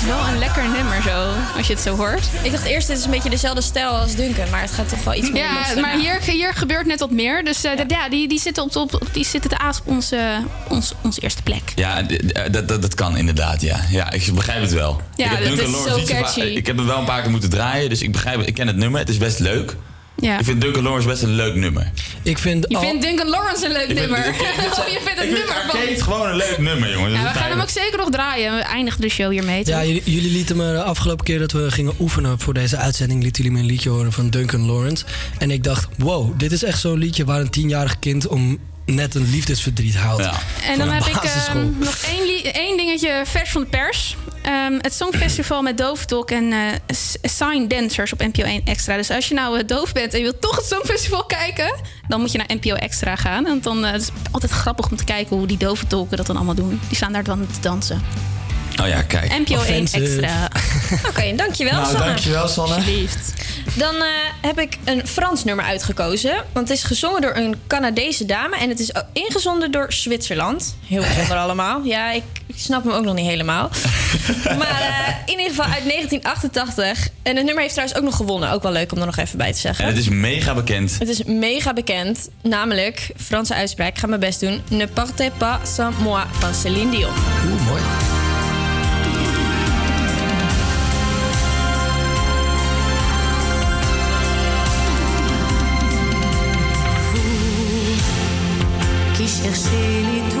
Is wel een lekker nummer zo, als je het zo hoort. Ik dacht eerst, dit is een beetje dezelfde stijl als Duncan. Maar het gaat toch wel iets meer. Ja, maar hier, hier gebeurt net wat meer. Dus eh, ja. die, die zitten, op, op, die zitten te aas op onze, ons, onze eerste plek. Ja, d- d- dat, dat, dat kan inderdaad, ja. Ja, ik begrijp het wel. Ja, ik heb dat Duncan is Lawrence zo niet zo vaak- catchy. Ik heb hem wel een paar keer moeten draaien, dus ik begrijp het. Ik ken het nummer, het is best leuk. Ja. Ik vind Duncan Lawrence best een leuk nummer. Ik vind Je vindt Duncan Lawrence een leuk Ik vind- nummer. ik- ik vind- Oh, je vindt het ik vind nummer van... Arcade gewoon een leuk nummer, jongen. Ja, Dat we gaan hem ook zeker nog draaien. We eindigen de show hiermee. toch? Ja, jullie, jullie lieten me de afgelopen keer dat we gingen oefenen voor deze uitzending, lieten jullie me een liedje horen van Duncan Lawrence. En ik dacht, wow, dit is echt zo'n liedje waar een tienjarig kind om net een liefdesverdriet houdt. En dan heb ik eh, basisschool. nog één, één dingetje vers van de pers. Ehm, het Songfestival met Doofdok en S- Sign Dancers op NPO 1 Extra. Dus als je nou eh, doof bent en je wilt toch het Songfestival kijken... dan moet je naar NPO Extra gaan. Want dan eh, het is altijd grappig om te kijken hoe die dove tolken dat dan allemaal doen. Die staan daar dan te dansen. Oh ja, kijk. NPO 1 Extra. <laughs> Oké, dankjewel Nou, Sanne. dankjewel, Sanne. Alsjeblieft. Dan eh, heb ik een Frans nummer uitgekozen. Want het is gezongen door een Canadese dame. En het is ingezonden door Zwitserland. Heel bijzonder <laughs> allemaal. Ja, ik ik snap hem ook nog niet helemaal. maar eh, in ieder geval uit 1988. En het nummer heeft trouwens ook nog gewonnen. Ook wel leuk om er nog even bij te zeggen. En het is mega bekend. Het is mega bekend, namelijk, Franse uitspraak, ik ga mijn best doen. Ne partez pas sans moi van Céline Dion. Oeh, mooi. Qui cherchez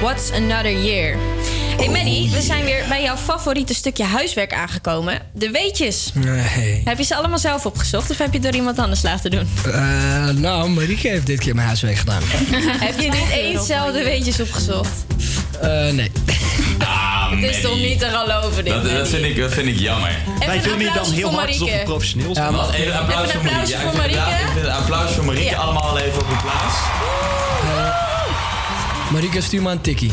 What's Another Year. Hey Maddie, we zijn weer bij jouw favoriete stukje huiswerk aangekomen. De weetjes. Nee. Heb je ze allemaal zelf opgezocht of heb je het door iemand anders laten doen? Eh, nou, Marieke heeft dit keer mijn huiswerk gedaan. <laughs> heb je niet eens zelf de weetjes opgezocht? Eh, nee. Ah, Het is toch niet te geloven dit, Dat, dat, vind ik, dat vind ik jammer. Even een applausje voor Marieke. professioneel Ja, maar even een applaus Even voor Marieke. Ja, applausje ik voor Marieke. Ik vind een applaus voor Marieke. Ja. Allemaal even op de plaats. Marieke, stuur maar een tikkie.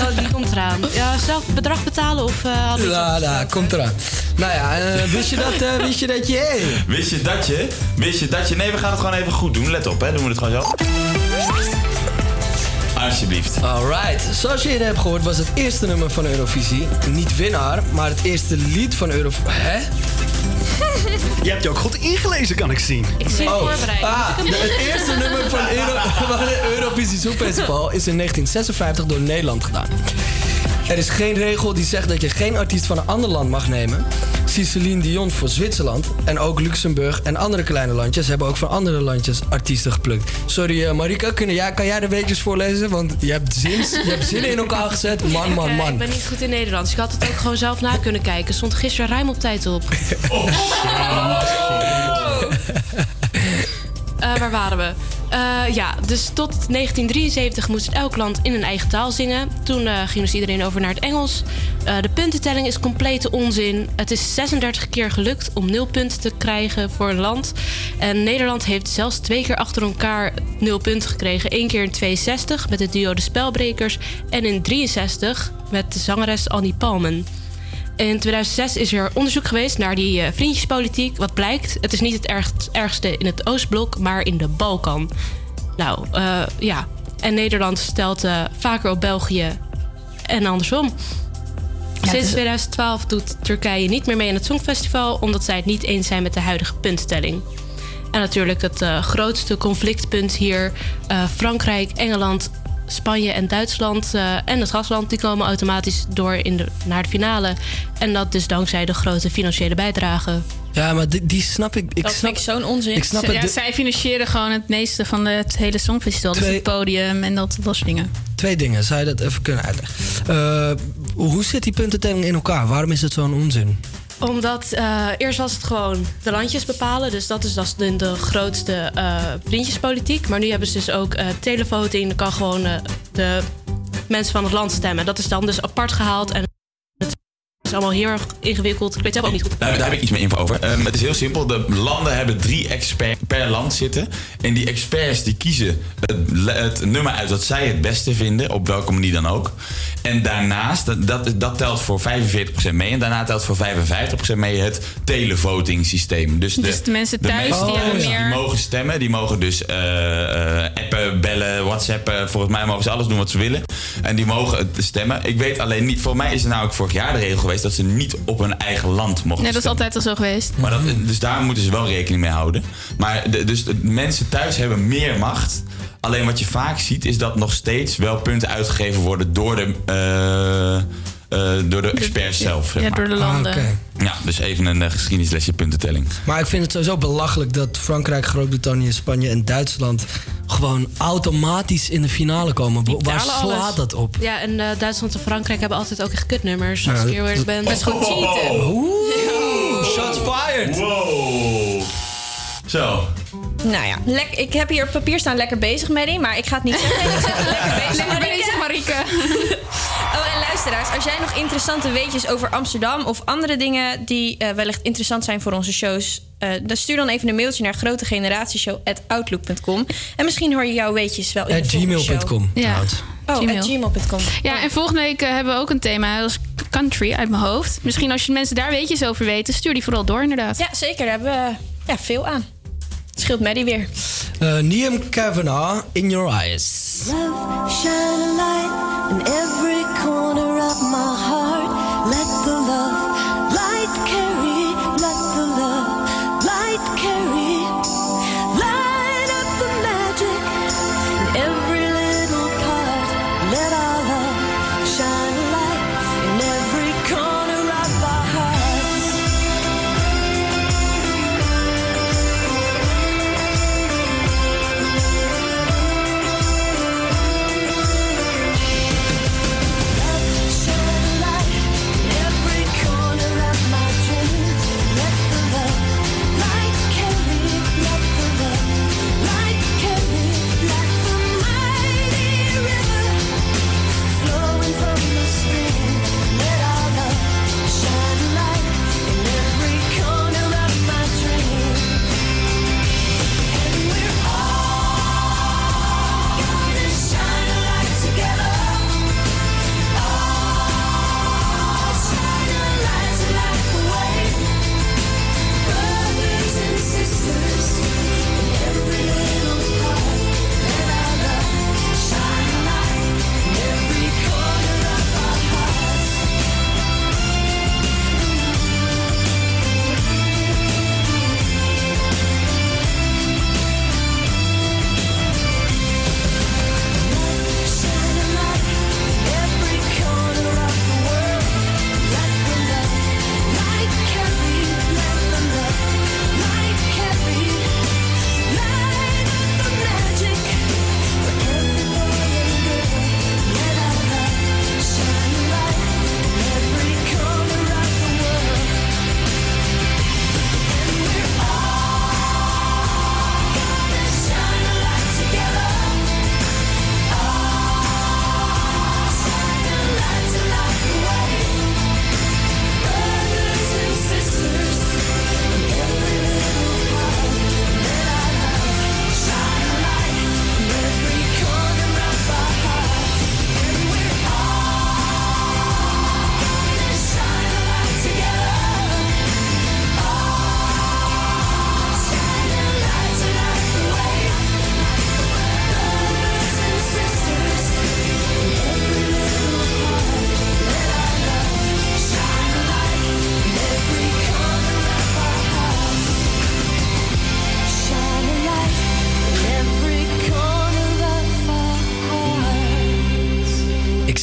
Oh, die komt eraan. Ja, zelf bedrag betalen of... eh had iets Ja, nou, komt eraan. Nou ja, eh, wist je dat, eh, wist je dat je... hey. Wist je dat je? Wist je dat je? Nee, we gaan het gewoon even goed doen. Let op, hè. Doen we het gewoon zo. Alsjeblieft. Alright, zoals je eerder hebt gehoord was het eerste nummer van Eurovisie niet winnaar, maar het eerste lied van Eurovisie. Hè? Je hebt je ook goed ingelezen, kan ik zien. Ik voorbereid. Ah, ik de- hem- het eerste nummer van, Euro, van het Eurovisie Songfestival is in <laughs> 1956 door Nederland gedaan. Er is geen regel die zegt dat je geen artiest van een ander land mag nemen. Celine Dion voor Zwitserland en ook Luxemburg en andere kleine landjes hebben ook van andere landjes artiesten geplukt. Sorry uh, Marika, kun jij, kan jij de weetjes voorlezen? Want je hebt, zins, je hebt zinnen in elkaar gezet. Man, man, Eh, man. ik ben niet goed in Nederlands. Ik had het ook gewoon zelf na kunnen kijken. Stond gisteren ruim op tijd op. <laughs> Eh, waar waren we? Eh, ja, dus tot 1973 moest elk land in een eigen taal zingen. Toen eh, ging dus iedereen over naar het Engels. Eh, de puntentelling is complete onzin. Het is 36 keer gelukt om nul punten te krijgen voor een land. En Nederland heeft zelfs twee keer achter elkaar nul punten gekregen. Eén keer in 62 met het duo De Spelbrekers. En in 63 met de zangeres Annie Palmen. In 2006 is er onderzoek geweest naar die eh, vriendjespolitiek. Wat blijkt, het is niet het erg- ergste in het Oostblok, maar in de Balkan. Nou, eh, ja. En Nederland stelt eh, vaker op België en andersom. Sinds is- 2012 doet Turkije niet meer mee aan het Songfestival... omdat zij het niet eens zijn met de huidige puntentelling. En natuurlijk het grootste conflictpunt hier... Frankrijk, Engeland, Spanje en Duitsland eh, en het gastland... die komen automatisch door in de, naar de finale. En dat dus dankzij de grote financiële bijdrage. Ja, maar die, die snap ik. ik dat snap, vind ik zo'n onzin. Ik snap het. ja, de- zij financieren gewoon het meeste van de- het hele Songfestival. Dus het podium en dat, dat soort dingen. Twee dingen, zou je dat even kunnen uitleggen? Eh, hoe zit die puntentelling in elkaar? Waarom is het zo'n onzin? Omdat eh, eerst was het gewoon de landjes bepalen. Dus dat is, dat is de, grootste eh, vriendjespolitiek. Maar nu hebben ze dus ook eh televoting. Dan kan gewoon de mensen van het land stemmen. Dat is dan dus apart gehaald. En het is allemaal heel erg ingewikkeld. Ik weet zelf ook niet goed. Nou, daar heb ik iets meer info over. Ehm, het is heel simpel. De landen hebben drie experts per land zitten. En die experts die kiezen het, nummer uit dat zij het beste vinden. Op welke manier dan ook. En daarnaast, dat, dat, dat telt voor 45% mee. En daarna telt voor 55% mee het televoting systeem. Dus de, Dus de mensen thuis, die mensen meer- Die mogen stemmen. Die mogen dus eh, eh, appen, bellen, whatsappen. Volgens mij mogen ze alles doen wat ze willen. En die mogen stemmen. Ik weet alleen niet... Voor mij is het namelijk vorig jaar de regel geweest... dat ze niet op hun eigen land mochten Nee, dat is altijd al zo geweest. Maar dat, dus daar moeten ze wel rekening mee houden. Maar de, dus de mensen thuis hebben meer macht. Alleen wat je vaak ziet is dat nog steeds wel punten uitgegeven worden door de, eh, door de experts zelf. zeg ja, door de landen. Ah, oké. Ja, dus even een eh, geschiedenislesje puntentelling. Maar ik vind het sowieso belachelijk dat Frankrijk, Groot-Brittannië, Spanje en Duitsland gewoon automatisch in de finale komen. Waar slaat alles. dat op? Ja, en eh, Duitsland en Frankrijk hebben altijd ook echt kutnummers. Als Ja, ik eerlijk dat- ben. Dat is gewoon cheaten. Oeh, shots fired. Wow. Zo. Nou ja, lek, ik heb hier op papier staan lekker bezig, Maddie. Maar ik ga het niet zeggen. Ik <laughs> zeg lekker bezig, Lekker bezig, Marieke. <laughs> Luisteraars, als jij nog interessante weetjes over Amsterdam... of andere dingen die eh, wellicht interessant zijn voor onze shows... eh, dan stuur dan even een mailtje naar grotegeneratieshow.outlook.com. En misschien hoor je jouw weetjes wel in de At volgende show. gmail.com. Ja. Oh, Gmail. gmail.com. Ja, en volgende week eh, hebben we ook een thema. Dat is country uit mijn hoofd. Misschien als je mensen daar weetjes over weten, stuur die vooral door inderdaad. Ja, zeker. Daar hebben we ja, veel aan. Het scheelt Maddie weer. Eh, Liam Kavanagh, In Your Eyes. Love, shine a light in every corner of my heart. Let the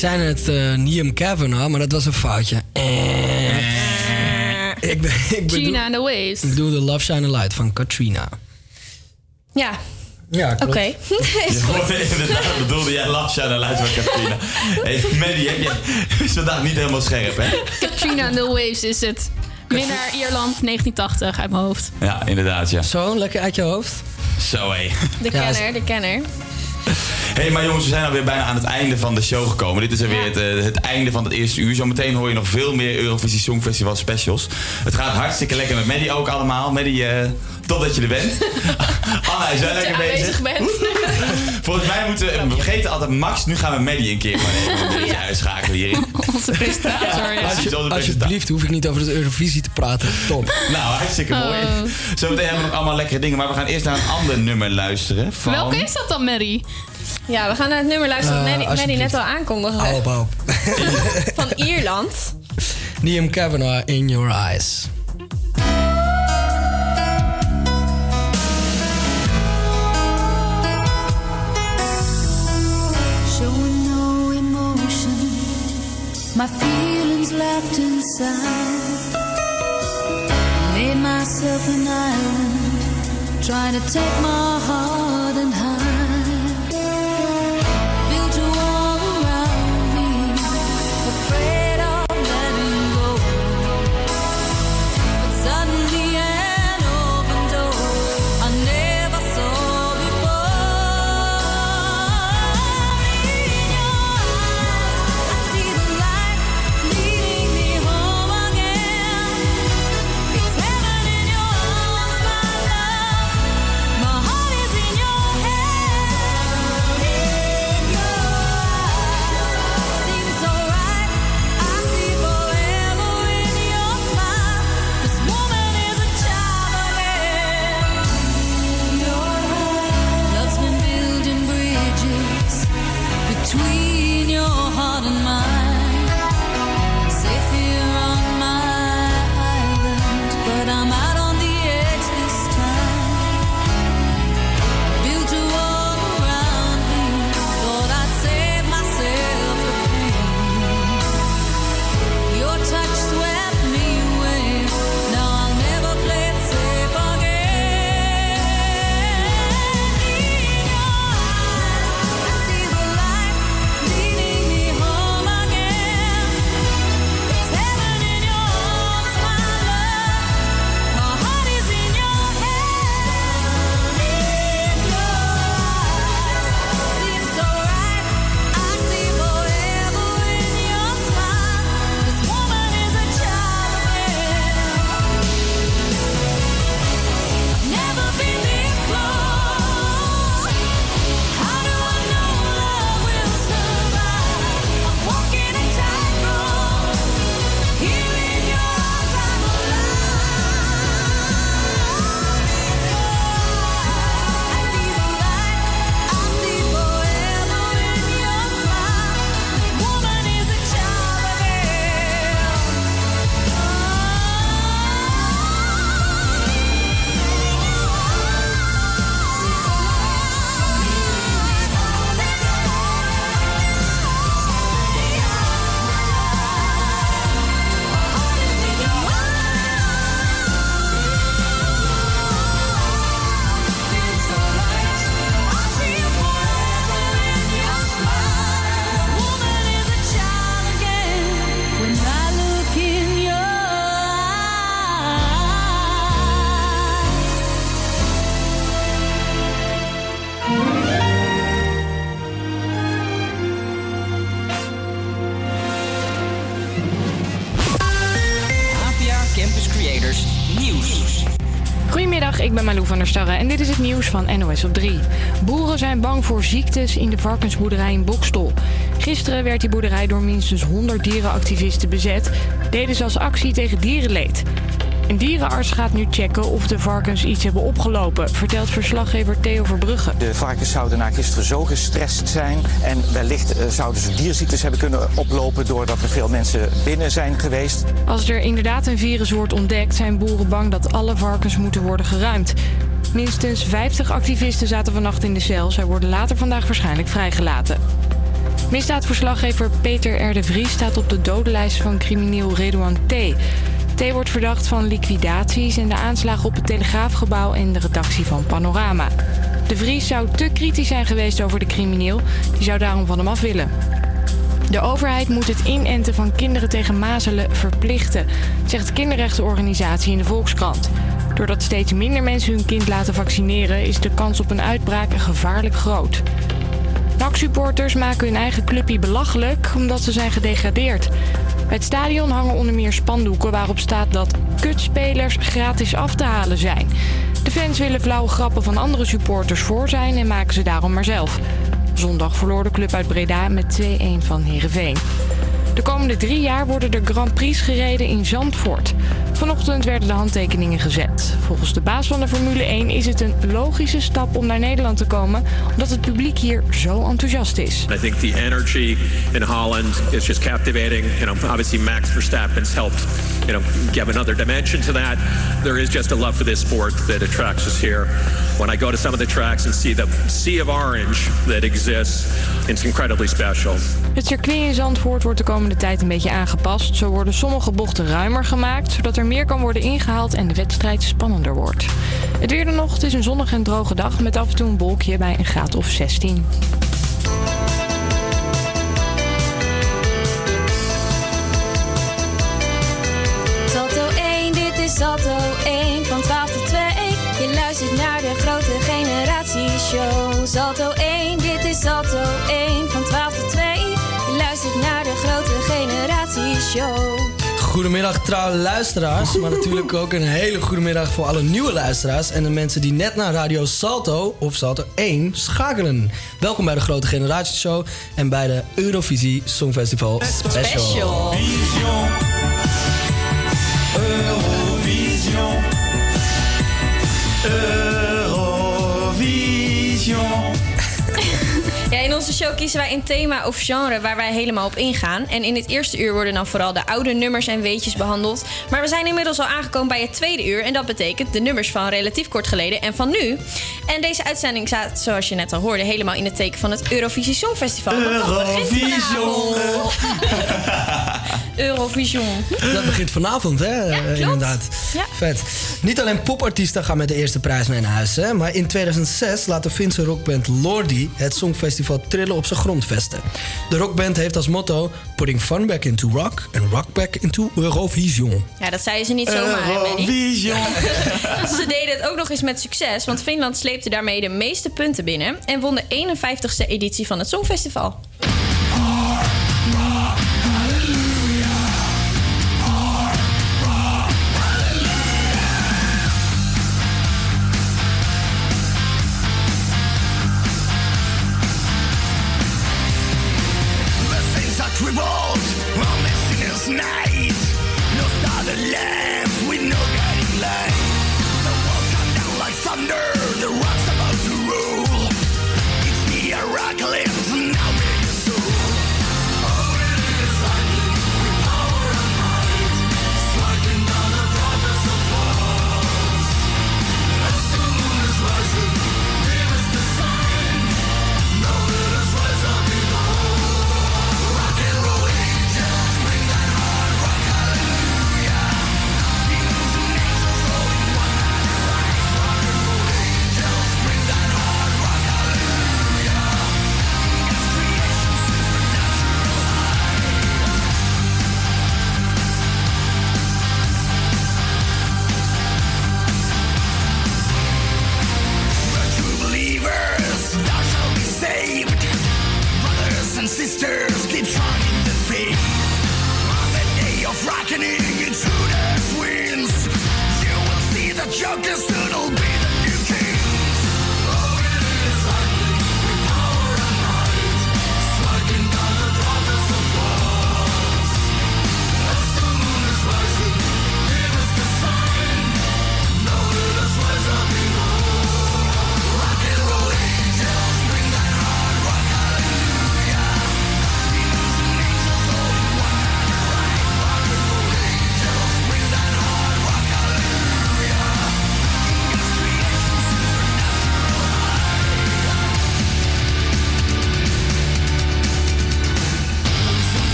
zei net eh Liam Kavanaugh, maar dat was een foutje. Eh. Ik, ben, ik bedoel, Gina and the Waves. ik bedoel de Love Shine a Light van Katrina. Ja. Ja, Oké. <laughs> goed. <laughs> Inderdaad, bedoelde jij Lapsja naar luid van Katrina. Hey, Maddie, heb je <laughs> is vandaag niet helemaal scherp, hè? Katrina and the Waves is het. Winnaar Ierland 1980 uit mijn hoofd. Ja, inderdaad, ja. Zo, lekker uit je hoofd. Zo, hé. De kenner, de kenner. Hé, hey, maar jongens, we zijn alweer bijna aan het einde van de show gekomen. Dit is alweer het, eh, het einde van het eerste uur. Zometeen hoor je nog veel meer Eurovisie Songfestival specials. Het gaat hartstikke lekker met Maddie ook allemaal. Maddie, eh top dat je er bent. <laughs> Anna, is jij lekker bezig? bent. <laughs> Volgens mij moeten we, we vergeten altijd Max. Nu gaan we Maddie een keer gewoon even een beetje uitschakelen hierin. <laughs> Onze presentator, ja. Alsje- alsjeblieft, hoef ik niet over de Eurovisie te praten. Top. Nou, hartstikke mooi. Oh. Zometeen hebben we nog allemaal lekkere dingen. Maar we gaan eerst naar een ander nummer luisteren. Van... Welke is dat dan, Mary? Ja, we gaan naar het nummer luisteren dat Eh, Maddie, Maddie net al aankondigde. Op. Van Ierland. Liam Kavanaugh, In Your Eyes. My feelings locked inside. Made myself an island, trying to take my heart and hide. NOS op 3. Boeren zijn bang voor ziektes in de varkensboerderij in Bokstol. Gisteren werd die boerderij door minstens 100 dierenactivisten bezet. Deden ze als actie tegen dierenleed. Een dierenarts gaat nu checken of de varkens iets hebben opgelopen, vertelt verslaggever Theo Verbrugge. De varkens zouden na gisteren zo gestrest zijn. En wellicht eh, zouden ze dierziektes hebben kunnen oplopen doordat er veel mensen binnen zijn geweest. Als er inderdaad een virus wordt ontdekt, zijn boeren bang dat alle varkens moeten worden geruimd. Minstens 50 activisten zaten vannacht in de cel. Zij worden later vandaag waarschijnlijk vrijgelaten. Misdaadverslaggever Peter R. de Vries staat op de dodenlijst van crimineel Redouan T. T wordt verdacht van liquidaties en de aanslagen op het Telegraafgebouw en de redactie van Panorama. De Vries zou te kritisch zijn geweest over de crimineel, die zou daarom van hem af willen. De overheid moet het inenten van kinderen tegen mazelen verplichten, zegt de kinderrechtenorganisatie in de Volkskrant. Doordat steeds minder mensen hun kind laten vaccineren, is de kans op een uitbraak gevaarlijk groot. NAC-supporters maken hun eigen clubje belachelijk omdat ze zijn gedegradeerd. Bij het stadion hangen onder meer spandoeken waarop staat dat kutspelers gratis af te halen zijn. De fans willen flauwe grappen van andere supporters voor zijn en maken ze daarom maar zelf. Zondag verloor de club uit Breda met 2-1 van Heerenveen. De komende drie jaar worden er Grand Prix gereden in Zandvoort. Vanochtend werden de handtekeningen gezet. Volgens de baas van de Formule 1 is het een logische stap om naar Nederland te komen, omdat het publiek hier zo enthousiast is. I think the energy in Holland is just captivating. You obviously Max Verstappen's helped, you know, give another dimension to that. There is just a love for this sport that attracts us here. When I go to some of the tracks and see the sea of orange that exists, it's incredibly special. Het circuit in Zandvoort wordt de komende tijd een beetje aangepast. Zo worden sommige bochten ruimer gemaakt, zodat er meer kan worden ingehaald en de wedstrijd spannender wordt. Het weer dan nog, het is een zonnige en droge dag met af en toe een wolkje bij een graad of 16. Naar de grote generatieshow. Salto 1, dit is Salto 1 van 12 tot 2. Je luistert naar de grote generatieshow. Goedemiddag trouwe luisteraars, maar natuurlijk ook een hele goede middag voor alle nieuwe luisteraars en de mensen die net naar Radio Salto of Salto 1 schakelen. Welkom bij de Grote Generatieshow en bij de Eurovisie Songfestival Special. Eurovision. Show kiezen wij een thema of genre waar wij helemaal op ingaan. En in het eerste uur worden dan vooral de oude nummers en weetjes behandeld. Maar we zijn inmiddels al aangekomen bij het tweede uur. En dat betekent de nummers van relatief kort geleden en van nu. En deze uitzending staat, zoals je net al hoorde, helemaal in het teken van het Eurovisie Songfestival. Vanavond. <laughs> Eurovision. Dat begint vanavond, hè? klopt. inderdaad. Ja. Vet. Niet alleen popartiesten gaan met de eerste prijs mee naar huis, hè? maar in 2006 laat de Finse rockband Lordi het Songfestival op zijn grondvesten. De rockband heeft als motto: Putting fun back into rock and rock back into Eurovision. Ja, dat zeiden ze niet zomaar? Eurovision. <laughs> Ze deden het ook nog eens met succes, want Finland sleepte daarmee de meeste punten binnen en won de 51ste editie van het Songfestival.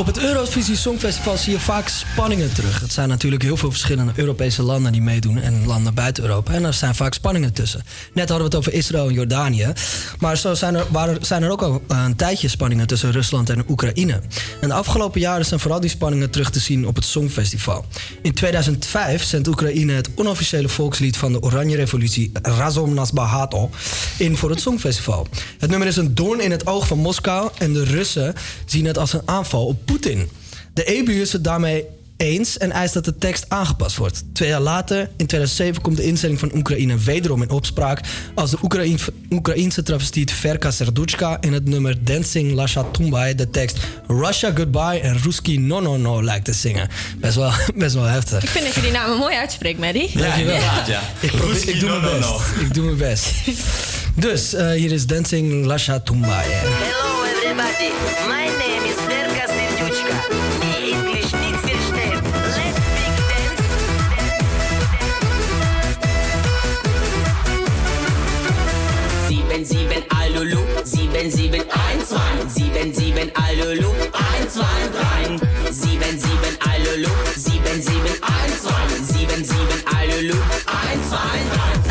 Op het Eurovisie Songfestival zie je vaak spanningen terug. Het zijn natuurlijk heel veel verschillende Europese landen die meedoen en landen buiten Europa. En er zijn vaak spanningen tussen. Net hadden we het over Israël en Jordanië. Maar zo zijn er, zijn er ook al een tijdje spanningen tussen Rusland en Oekraïne. En de afgelopen jaren zijn vooral die spanningen terug te zien op het Songfestival. In 2005 zendt Oekraïne het onofficiële volkslied van de Oranje Revolutie Razom nas Bahato in voor het Songfestival. Het nummer is een doorn in het oog van Moskou en de Russen zien het als een aanval op Poetin. De EU is het daarmee eens en eist dat de tekst aangepast wordt. Twee jaar later, in 2007, komt de instelling van Oekraïne wederom in opspraak als de Oekraïn, Oekraïnse travestiet Verka Serduchka in het nummer Dancing Lasha Tumbai de tekst Russia Goodbye en Ruski No No No lijkt te zingen. Best wel, <laughs> best wel heftig. Ik vind dat je die namen mooi uitspreekt, Maddie. Dankjewel. ja. <laughs> Ik, probeer, ik doe mijn best. Ik doe mijn best. Dus eh, hier is Dancing Lasha Tumbai. Hello everybody, my name Sieben, Alulu, sieben, sieben, eins, zwei, sieben, sieben, Alulu, eins, zwei, drei, sieben, sieben, Alulu, sieben, sieben, eins, zwei, sieben, sieben, Alulu, eins, zwei, drei.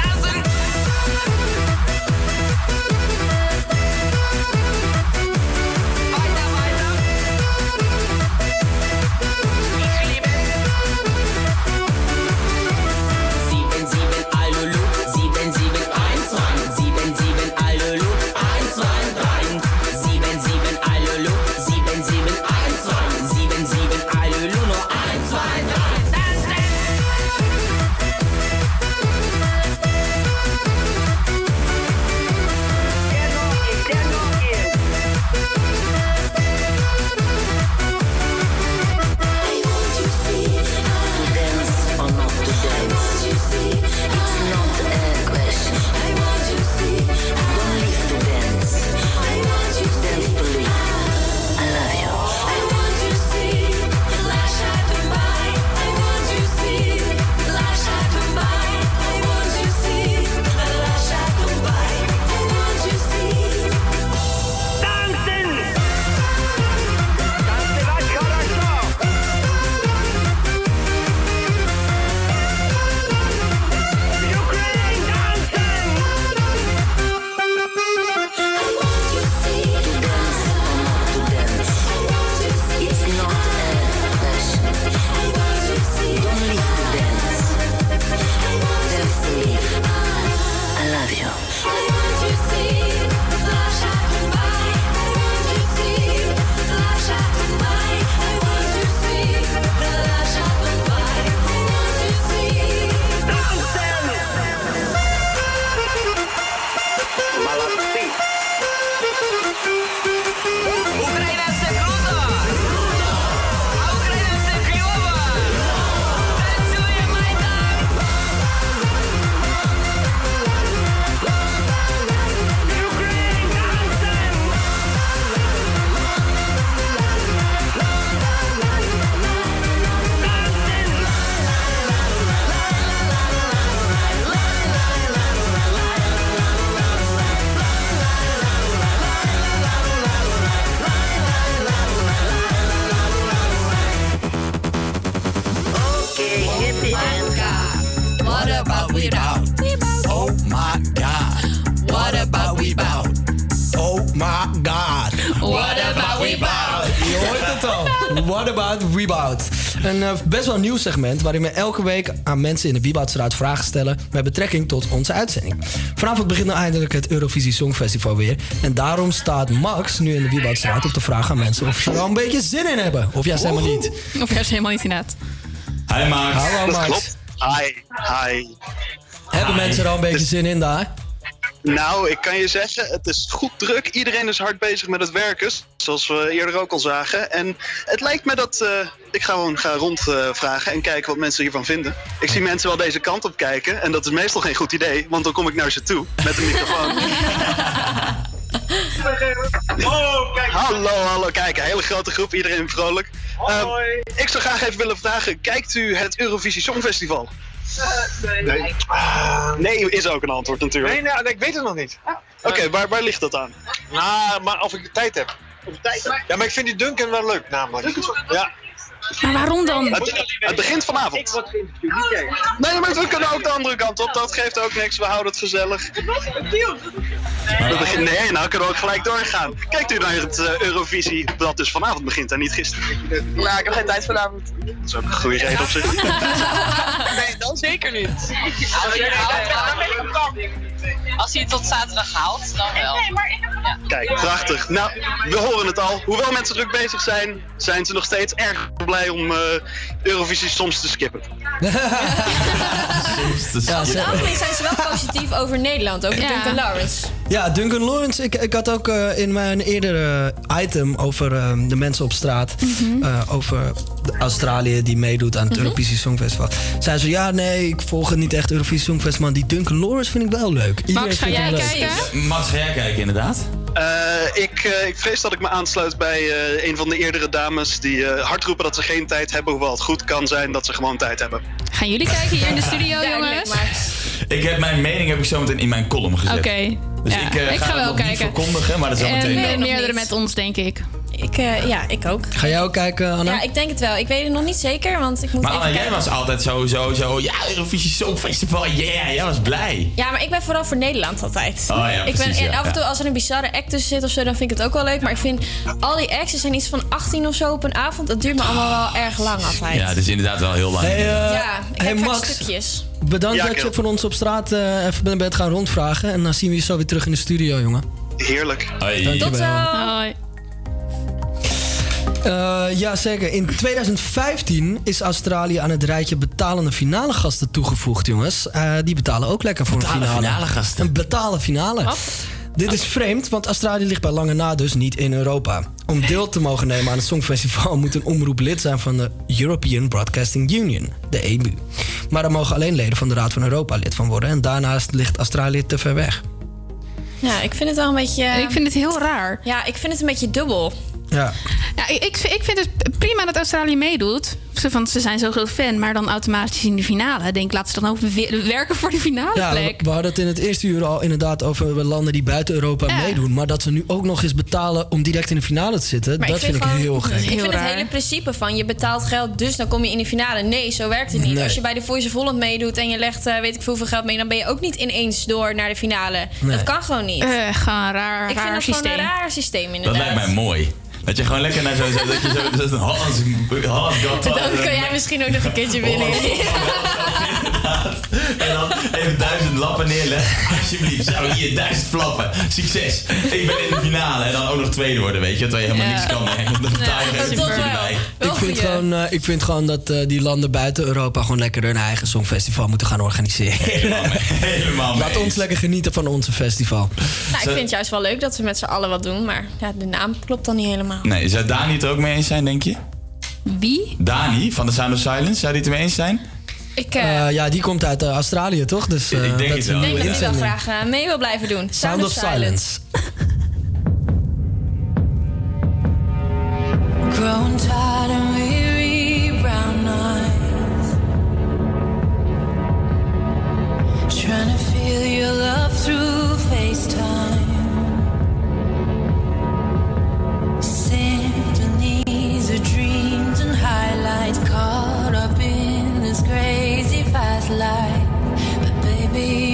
About we bout? Oh my god. What about we bout? Oh my god. What about we bout? Je hoort het al. What about Rebound? Een eh, best wel nieuw segment waarin we elke week aan mensen in de Wieboudstraat vragen stellen met betrekking tot onze uitzending. Vanavond begint nou eindelijk het Eurovisie Songfestival weer. En daarom staat Max nu in de Wieboudstraat op te vragen aan mensen of ze er al een beetje zin in hebben. Of juist helemaal niet. Of juist helemaal niet inderdaad. Hi Max. Hallo Dat Max. klopt. Hi, hi. Hebben mensen er al een beetje zin in daar? Nou, ik kan je zeggen, het is goed druk. Iedereen is hard bezig met het werken, zoals we eerder ook al zagen. En het lijkt me dat eh, ik ga gewoon ga rondvragen en kijken wat mensen hiervan vinden. Ik zie mensen wel deze kant op kijken en dat is meestal geen goed idee, want dan kom ik naar ze toe met een microfoon. <laughs> Oh, kijk. Hallo, hallo, kijk, een hele grote groep, iedereen vrolijk. Eh, ik zou graag even willen vragen, kijkt u het Eurovisie Songfestival? nee. Nee, is ook een antwoord natuurlijk. Nee, nou, ik weet het nog niet. Oké, waar, waar ligt dat aan? Nou, maar of ik de tijd heb. Ja, maar ik vind die Duncan wel leuk, namelijk. Ja. Maar waarom dan? Het, het begint vanavond. Nee, maar we kunnen ook de andere kant op. Dat geeft ook niks. We houden het gezellig. We begin- nee, nou kunnen we ook gelijk doorgaan. Kijkt u naar het eh, Eurovisie, dat dus vanavond begint en niet gisteren. Nou, ik heb geen tijd vanavond. Dat is ook een goede reden op zich. <laughs> Nee, dan zeker niet. Als hij het tot zaterdag haalt, dan wel. Nee, maar Kijk, prachtig. Nou, we horen het al. Hoewel mensen druk bezig zijn, zijn ze nog steeds erg blij om eh, Eurovisie soms te skippen. <laughs> Ja, het algemeen zijn ze wel positief over Nederland, over Duncan Lawrence. Ja, Duncan Lawrence. Ik, ik had ook eh, in mijn eerdere item over eh, de mensen op straat. Mhm. eh, over de Australië die meedoet aan het Eurovisie Songfestival. Zei ze, ja, nee, ik volg het niet echt Eurovisie Songfestival. Maar die Duncan Lawrence vind ik wel leuk. Iedereen vindt hem leuk. Max, ga jij kijken inderdaad? Eh, ik, eh, ik vrees dat ik me aansluit bij eh, een van de eerdere dames die eh, hard roepen dat ze geen tijd hebben. Hoewel het goed kan zijn dat ze gewoon tijd hebben. Gaan jullie kijken hier in de studio, jongens? Ik heb mijn mening heb ik zometeen in mijn column gezet. Oké. Dus Ja, ik, eh, ik ga, ga het wel nog niet kijken. verkondigen, maar dat is al meteen En wel. meerdere met ons, denk ik. Ik, eh, ja, ik ook. Ga jij ook kijken, Anna? Ja, ik denk het wel. Ik weet het nog niet zeker, want ik moet Maar Anna, jij kijken. was altijd zo, zo, zo, ja, Eurovisie Songfestival, yeah, jij was blij. Ja, maar ik ben vooral voor Nederland altijd. Oh ja, ik precies, ben, en ja, af en toe als er een bizarre act tussen zit of zo, dan vind ik het ook wel leuk. Maar ik vind al die acts, er zijn iets van 18 of zo op een avond. Dat duurt me allemaal wel erg lang altijd. Ja, het is inderdaad wel heel lang. Hey, eh, Ja, ik hey, heb Max. stukjes. Bedankt Ja, dat je voor ons op straat eh, even bent- bent gaan rondvragen. En dan zien we je zo weer terug in de studio, jongen. Heerlijk. Dankjewel. Tot zo. Hoi. Eh, ja, zeker. In 2015 is Australië aan het rijtje betalende finale gasten toegevoegd, jongens. Eh, die betalen ook lekker voor Betalen een finale. finale gasten? Een betalen finale. Dit is vreemd, want Australië ligt bij lange na dus niet in Europa. Om deel te mogen nemen aan het Songfestival moet een omroep lid zijn van de European Broadcasting Union, de EBU. Maar daar mogen alleen leden van de Raad van Europa lid van worden. En daarnaast ligt Australië te ver weg. Ja, ik vind het wel een beetje... Ik vind het heel raar. Ja, ik vind het een beetje dubbel. Ja. Ja, ik, ik, vind het prima dat Australië meedoet. Ze, van, ze zijn zo groot fan, maar dan automatisch in de finale. Ik Denk, laten ze dan ook we- werken voor de finale Ja, plek. we hadden het in het eerste uur al inderdaad over landen die buiten Europa Ja. meedoen. Maar dat ze nu ook nog eens betalen om direct in de finale te zitten, Maar dat vind ik gewoon- heel gek. Ik vind het hele principe van je betaalt geld, dus dan kom je in de finale. Nee, zo werkt het niet. Nee. Als je bij de Voice of Holland meedoet en je legt eh, weet ik veel hoeveel geld mee, dan ben je ook niet ineens door naar de finale. Nee. Dat kan gewoon niet. Eh, gewoon raar, ik vind raar dat systeem. gewoon een raar systeem Dat inderdaad. lijkt mij mooi. Dat je gewoon lekker naar zo, zo dat je zo, dat Hollands, Hollands Got Dan kan jij misschien ook nog een keertje winnen. <laughs> En dan even duizend lappen neerleggen. Alsjeblieft, zo hier, duizend flappen. Succes. Ik ben in de finale. En dan ook nog tweede worden, weet je. Terwijl je helemaal Ja. niks kan. Dan betaal je erbij. Ik vind, gewoon, eh, ik vind gewoon dat eh, die landen buiten Europa gewoon lekker hun eigen songfestival moeten gaan organiseren. Helemaal mee Laat ons lekker genieten van onze festival. Nou, ik vind het juist wel leuk dat we met z'n allen wat doen, maar ja, de naam klopt dan niet helemaal. Nee, zou Dani het er ook mee eens zijn, denk je? Wie? Dani van The Sound of Silence, zou die het ermee eens zijn? Ik, Eh, ja, die komt uit eh, Australië, toch? Dus, eh, Ik denk dat wel. ik denk nieuwe dat hij wel graag mee wil blijven doen. Sound of Silence. Grown tired and weary, brown eyes. Trying to feel your love through FaceTime. Symphonies of dreams and highlights caught up in this crazy life, but baby.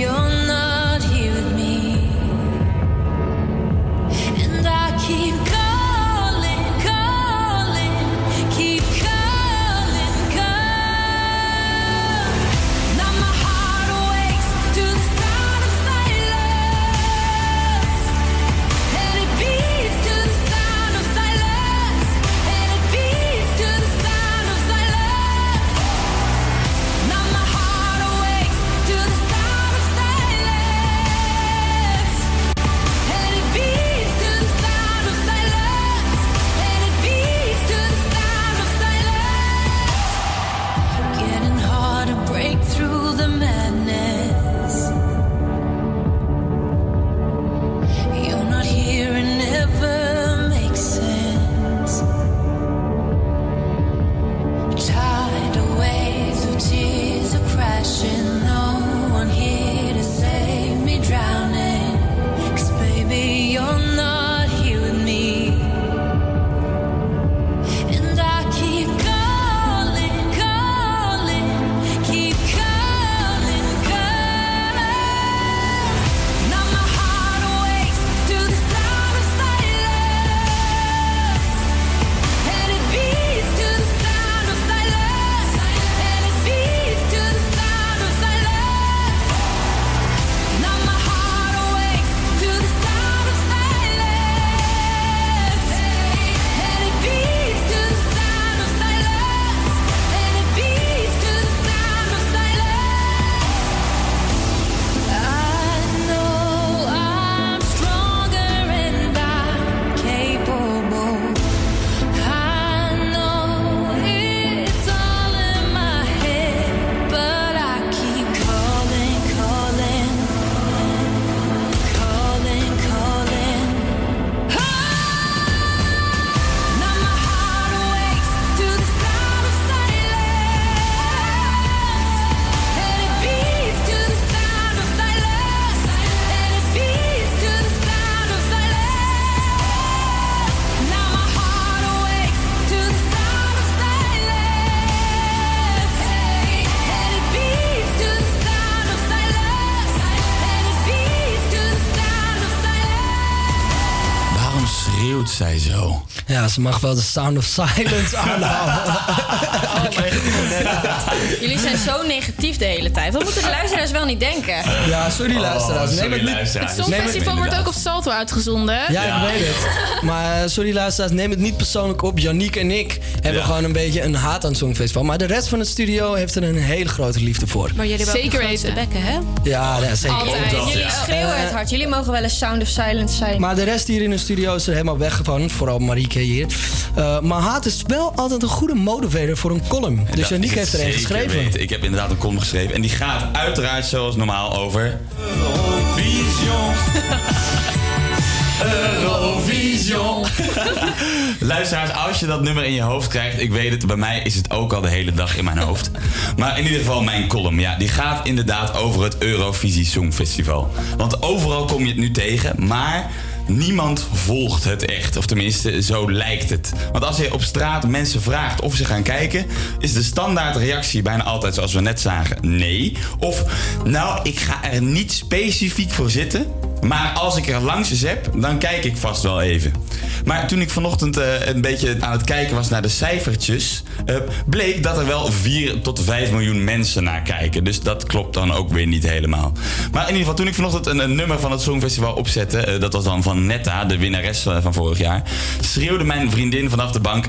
Zij zo? Ja, ze mag wel de Sound of Silence <laughs> aanhouden. Jullie zijn zo negatief de hele tijd. Wat moeten de luisteraars wel niet denken? Ja, sorry luisteraars. Neem het niet- Het Neem het- Songfestival wordt ook op Salto uitgezonden. Ja, ik weet het. Maar eh, sorry luisteraars, neem het niet persoonlijk op. Janiek en ik hebben Ja. gewoon een beetje een haat aan het Songfestival. Maar de rest van het studio heeft er een hele grote liefde voor. Maar jullie hebben Zeker ook de grootste weten. bekken, hè? Ja, ja, zeker. Altijd. Jullie schreeuwen het hard. Jullie mogen wel eens Sound of Silence zijn. Maar de rest hier in de studio is er helemaal weg van. Vooral Marieke Eh, maar haat is wel altijd een goede motivator voor een column. Dus Janiek heeft er een geschreven. weten. Ik heb inderdaad een column geschreven. En die gaat uiteraard zoals normaal over... Eurovision. Eurovision. <laughs> Luisteraars, als je dat nummer in je hoofd krijgt... ik weet het, bij mij is het ook al de hele dag in mijn hoofd. Maar in ieder geval mijn column, ja, die gaat inderdaad over het Eurovisie Songfestival. Want overal kom je het nu tegen, maar... Niemand volgt het echt, of tenminste, zo lijkt het. Want als je op straat mensen vraagt of ze gaan kijken, is de standaard reactie bijna altijd zoals we net zagen: nee. Of nou, ik ga er niet specifiek voor zitten. Maar als ik er langs heb, dan kijk ik vast wel even. Maar toen ik vanochtend eh, een beetje aan het kijken was naar de cijfertjes, eh, bleek dat er wel 4 tot 5 miljoen mensen naar kijken. Dus dat klopt dan ook weer niet helemaal. Maar in ieder geval, toen ik vanochtend een, een nummer van het Songfestival opzette, eh, dat was dan van Netta, de winnares van vorig jaar, schreeuwde mijn vriendin vanaf de bank: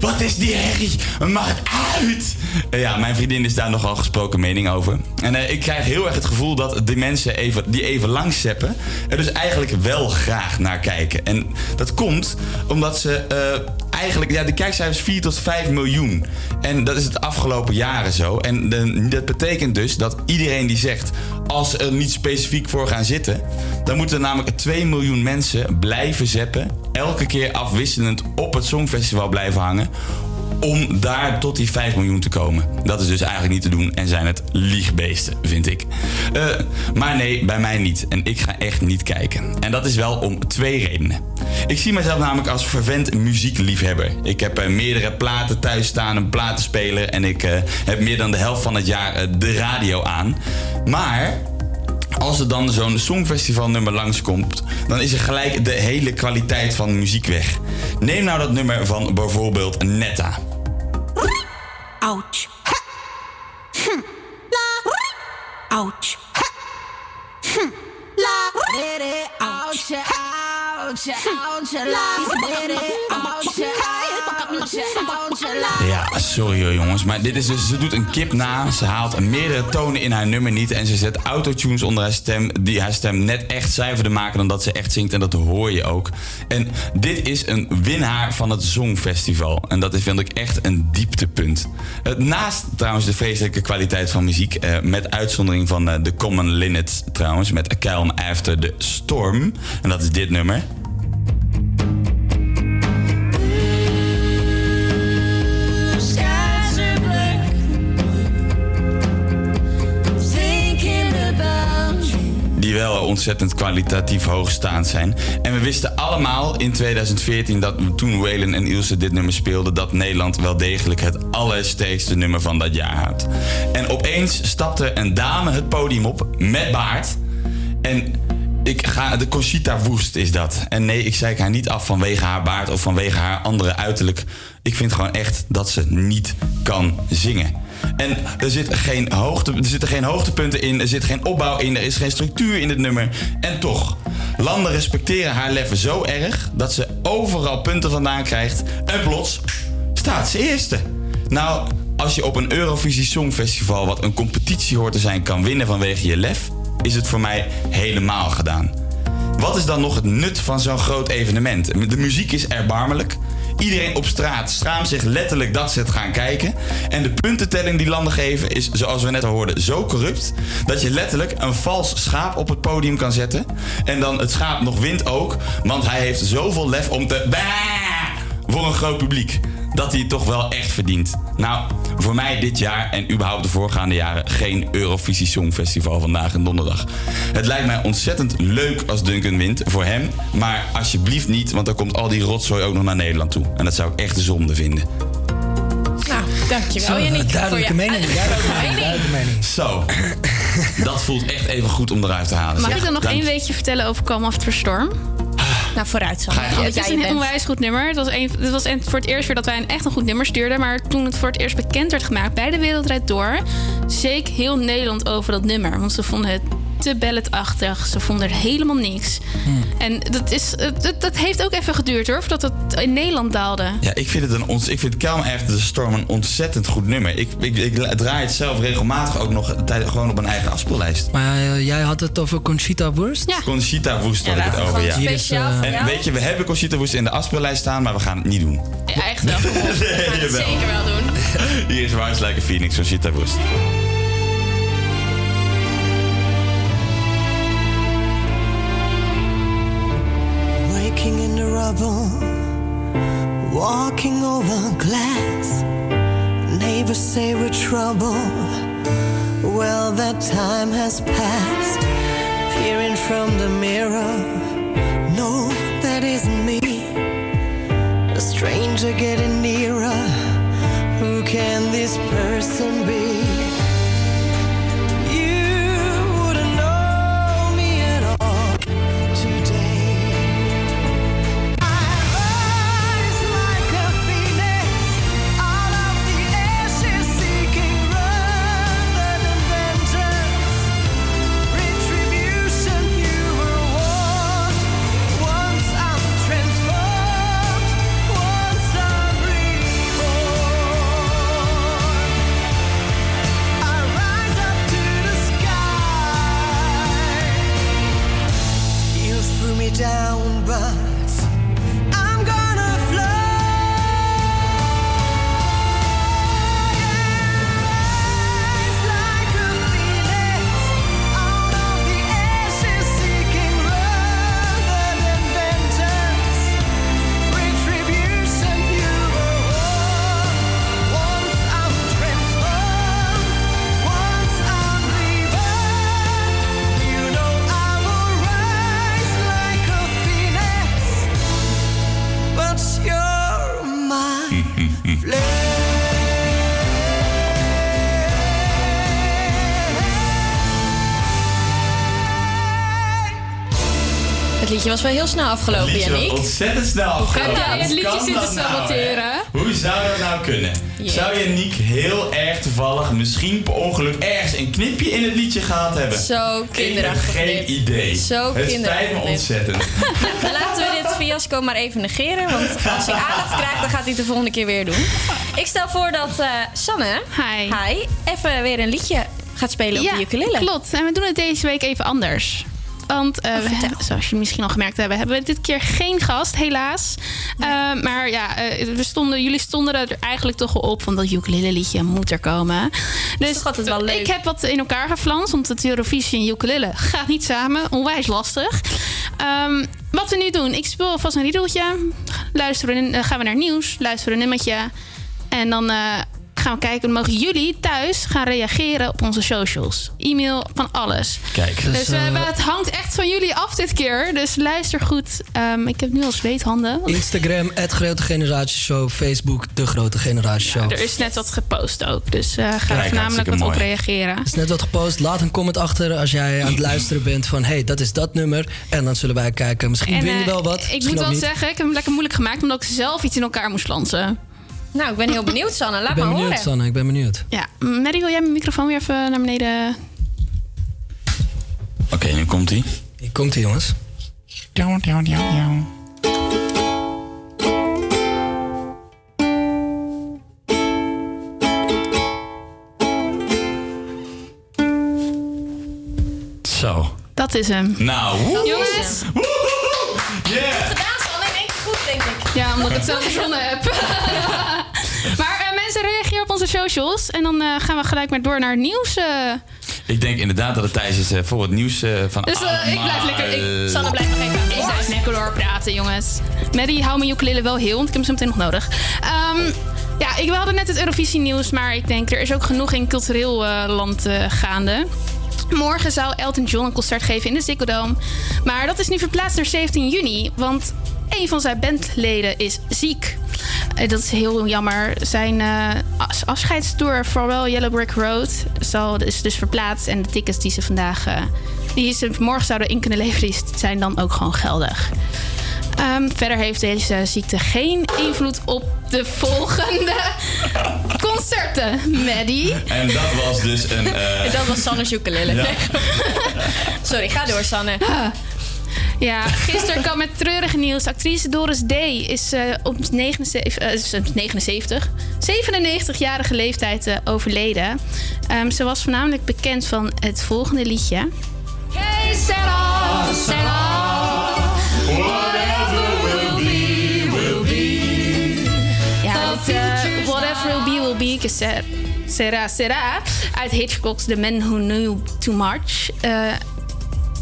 Wat is die herrie? Mag het uit? Ja, mijn vriendin is daar nogal gesproken mening over. En ik krijg heel erg het gevoel dat de mensen even, die even langs zeppen, er dus eigenlijk wel graag naar kijken. En dat komt omdat ze eh, eigenlijk, ja, de kijkcijfers 4 tot 5 miljoen. En dat is het afgelopen jaren zo. En dat betekent dus dat iedereen die zegt, als ze er niet specifiek voor gaan zitten, dan moeten namelijk 2 miljoen mensen blijven zeppen, elke keer afwisselend op het Songfestival blijven hangen om daar tot die 5 miljoen te komen. Dat is dus eigenlijk niet te doen en zijn het liegbeesten, vind ik. Eh, maar nee, bij mij niet. En ik ga echt niet kijken. En dat is wel om twee redenen. Ik zie mezelf namelijk als vervent muziekliefhebber. Ik heb eh, meerdere platen thuis staan, een platenspeler... en ik eh, heb meer dan de helft van het jaar de radio aan. Maar als er dan zo'n songfestivalnummer langskomt, dan is er gelijk de hele kwaliteit van muziek weg. Neem nou dat nummer van bijvoorbeeld Netta. Ouch. Hm. La. Ouch. Hm. La. Ouch. Ja, sorry hoor jongens, maar dit is dus, ze doet een kip na, ze haalt meerdere tonen in haar nummer niet en ze zet autotunes onder haar stem die haar stem net echt zuiverder maken dan dat ze echt zingt en dat hoor je ook. En dit is een winnaar van het Songfestival en dat is, vind ik echt een dieptepunt. Eh, Naast trouwens de vreselijke kwaliteit van muziek, eh, met uitzondering van eh, de Common Linnet trouwens, met A Calm After the Storm, en dat is dit nummer. Die wel ontzettend kwalitatief hoogstaand zijn. En we wisten allemaal in 2014 dat toen Waylon en Ilse dit nummer speelden, dat Nederland wel degelijk het allersterkste nummer van dat jaar had. En opeens stapte een dame het podium op met baard. En ik ga, de Conchita Woest is dat. En nee, ik zeik haar niet af vanwege haar baard of vanwege haar andere uiterlijk. Ik vind gewoon echt dat ze niet kan zingen. En er, zit geen hoogte, er zitten geen hoogtepunten in, er zit geen opbouw in, er is geen structuur in het nummer. En toch, landen respecteren haar leven zo erg dat ze overal punten vandaan krijgt. En plots staat ze eerste. Nou, als je op een Eurovisie Songfestival, wat een competitie hoort te zijn, kan winnen vanwege je lef, is het voor mij helemaal gedaan. Wat is dan nog het nut van zo'n groot evenement? De muziek is erbarmelijk. Iedereen op straat schaamt zich letterlijk dat ze het gaan kijken. En de puntentelling die landen geven is, zoals we net al hoorden, zo corrupt... dat je letterlijk een vals schaap op het podium kan zetten. En dan het schaap nog wint ook, want hij heeft zoveel lef om te... Bah! voor een groot publiek. Dat hij het toch wel echt verdient. Nou, voor mij dit jaar en überhaupt de voorgaande jaren geen Eurovisie Songfestival vandaag en donderdag. Het lijkt mij ontzettend leuk als Duncan wint voor hem. Maar alsjeblieft niet, want dan komt al die rotzooi ook nog naar Nederland toe. En dat zou ik echt een zonde vinden. Nou, dankjewel Zo, duidelijke voor je mening, <laughs> duidelijke mening, duidelijke mening. Zo, dat voelt echt even goed om eruit te halen. Mag zeg. ik dan nog Dank één je. weetje vertellen over Calm After Storm? Nou, vooruit gang. Het is een onwijs goed nummer. Het was, een, het was voor het eerst weer dat wij een echt een goed nummer stuurden. Maar toen het voor het eerst bekend werd gemaakt bij de Wereldrijd Door... zeek heel Nederland over dat nummer. Want ze vonden het te balletachtig. Ze vonden er helemaal niks. En dat, is, dat, dat heeft ook even geduurd hoor, voordat het in Nederland daalde. Ja, ik vind het een ons, ik vind Calm After the Storm een ontzettend goed nummer. Ik, ik, ik draai het zelf regelmatig ook nog tijd, gewoon op mijn eigen afspeellijst. Maar eh, jij had het over Conchita Wurst? Ja. Conchita Woest had ik het over, ja. Eh, En weet je, we hebben Conchita Woest in de afspeellijst staan, maar we gaan het niet doen. Ja, echt wel. <laughs> Nee, jawel. Zeker wel doen. <laughs> Hier is Rise Like a Phoenix, Conchita Woest. Waking in the rubble, walking over glass. Neighbors say we're trouble. Well, that time has passed. Peering from the mirror, no, that isn't me. A stranger getting nearer. Who can this person be? Het liedje was wel heel snel afgelopen, Het liedje was Yannick. ontzettend snel afgelopen. Heb jij het liedje kan zitten nou, saboteren? hè? Hoe zou dat nou kunnen? Ja. Zou Janiek heel erg toevallig, misschien per ongeluk, ergens een knipje in het liedje gehad hebben? Zo Ik kinderachtig heb geen dit. idee. Zo het spijt me ontzettend. Nou, <laughs> laten we dit fiasco maar even negeren. Want als hij aandacht krijgt, dan gaat hij het de volgende keer weer doen. Ik stel voor dat eh, Sanne, hi. even weer een liedje gaat spelen op de ukulele. klopt. En we doen het deze week even anders. Want eh, we hebben, zoals jullie misschien al gemerkt hebben, hebben we dit keer geen gast, helaas. Eh, maar ja, eh, we stonden, jullie stonden er eigenlijk toch wel op, want dat ukulele liedje moet er komen. Dus altijd wel leuk? ik heb wat in elkaar geflanst, want het Eurovisie en ukulele <laughs> gaat niet samen. Onwijs lastig. Ehm, wat we nu doen, ik speel alvast een riedeltje. Luisteren, gaan we naar nieuws, luisteren een nummertje. En dan gaan we kijken, dan mogen jullie thuis gaan reageren op onze socials. E-mail, van alles. Kijk. Dus, Dus, eh, eh, het hangt echt van jullie af dit keer. Dus luister goed. Ehm, ik heb nu al zweethanden. Instagram, het Grote Generatieshow. Facebook, De Grote Generatieshow. Er is net wat gepost ook. Dus eh ga er voornamelijk wat op mooi. reageren. Er is net wat gepost. Laat een comment achter als jij aan het <clears throat> luisteren bent van... hey, dat is dat nummer. En dan zullen wij kijken. Misschien En, win je wel wat. Ik moet wel niet. zeggen, ik heb hem lekker moeilijk gemaakt... omdat ik zelf iets in elkaar moest flansen. Nou, ik ben heel benieuwd, Sanne. Laat Ik ben maar benieuwd, horen. Sanne. Ik ben benieuwd. Ja, Mary, wil jij mijn microfoon weer even naar beneden? Oké, nu komt hij. Hier komt hij, jongens. Zo. Dat is hem. Nou, woe. Jongens. Yeah. Gedaan, Sanne. In één keer goed, denk ik. Ja, omdat ik het zelf verzonnen heb. <laughs> mensen, reageer op onze socials. En dan eh, gaan we gelijk maar door naar het nieuws. eh. Ik denk inderdaad dat het tijd is eh, voor het nieuws van Dus ik blijf lekker... Ik, Sanne blijft nog even... Ik blijf lekker doorpraten, jongens. Maddie, hou mijn ukulele wel heel, want ik heb hem zo meteen nog nodig. Ehm, ja, ik, we hadden net het Eurovisie nieuws, maar ik denk er is ook genoeg in cultureel eh, land gaande. Morgen zou Elton John een concert geven in de Ziggo Dome. Maar dat is nu verplaatst naar 17 juni, want een van zijn bandleden is ziek. Eh, dat is heel jammer. Zijn eh, as- afscheidstour, vooral Yellow Brick Road, zal, is dus verplaatst. En de tickets die ze vandaag, eh, die ze morgen zouden in kunnen leveren, die zijn dan ook gewoon geldig. Ehm, verder heeft deze ziekte geen invloed op de volgende <laughs> concerten, Maddie. En dat was dus een... eh, <laughs> Dat was Sanne's ukulele. Ja. <laughs> Sorry, ga door, Sanne. Ja, gisteren kwam met treurige nieuws. Actrice Doris D. is eh, op 79, eh, is, eh, 79 97-jarige leeftijd eh, overleden. Ehm, ze was voornamelijk bekend van het volgende liedje. Hey, Sarah, Sarah, whatever will be, will be. Ja, het Whatever Will Be Will Be, ser- Sera Sera, uit Hitchcock's The Man Who Knew Too Much.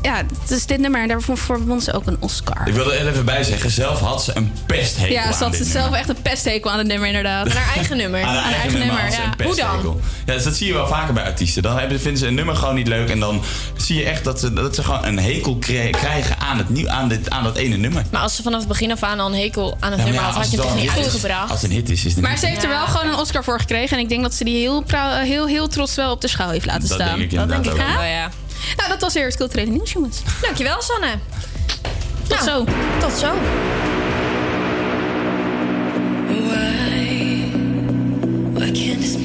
Ja, het is dit nummer en daarvoor voor won ze ook een Oscar. Ik wil er even bij zeggen, zelf had ze een pesthekel Ja, ze had dit zelf nummer. echt een pesthekel aan het nummer, inderdaad. Aan haar eigen <laughs> nummer. Aan haar eigen, nummer, Hoe dan? pesthekel. Ja, dus dat zie je wel vaker bij artiesten. Dan hebben, vinden ze een nummer gewoon niet leuk. En dan zie je echt dat ze, dat ze gewoon een hekel krijgen aan, het nieuw, aan, dit, aan dat ene nummer. Maar als ze vanaf het begin af aan al een hekel aan het Ja, nummer ja, had, had je het toch niet is- uitgebracht? Als het een hit is, is het Maar niet. ze heeft er wel gewoon een Oscar voor gekregen. En ik denk dat ze die heel, heel, heel trots wel op de schouw heeft laten Dat staan. denk ik inderdaad dat denk ik ook. wel, ja. Nou, dat was weer het culturele nieuws, jongens. Dankjewel, Sanne. Tot zo. Tot zo. Why can't this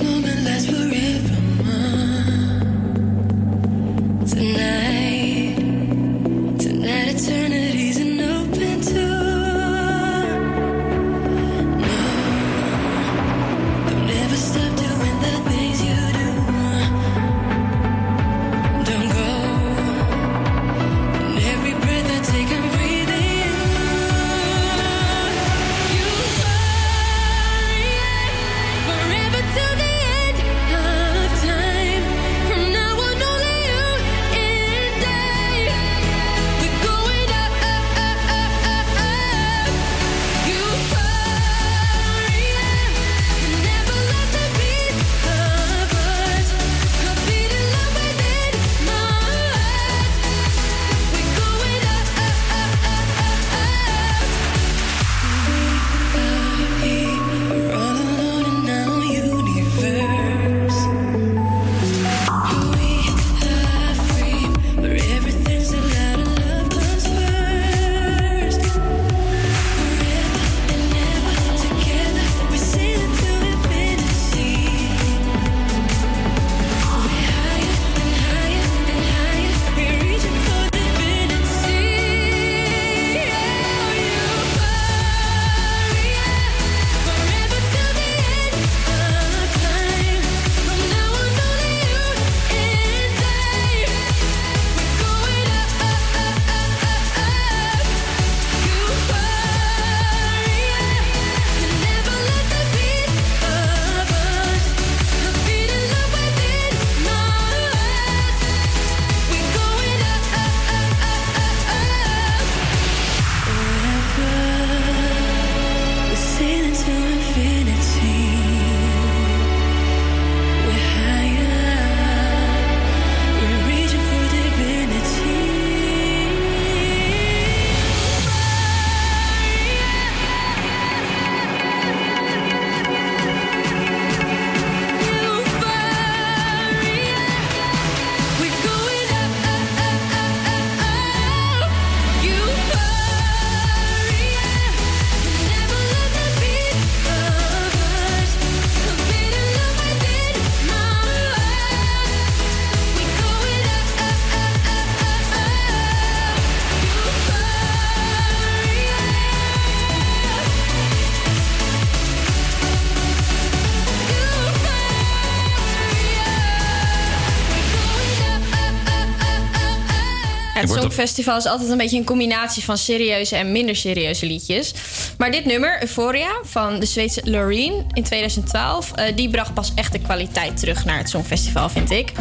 Songfestival is altijd een beetje een combinatie van serieuze en minder serieuze liedjes. Maar dit nummer, Euphoria, van de Zweedse Loreen in 2012... eh, die bracht pas echt de kwaliteit terug naar het Songfestival, vind ik.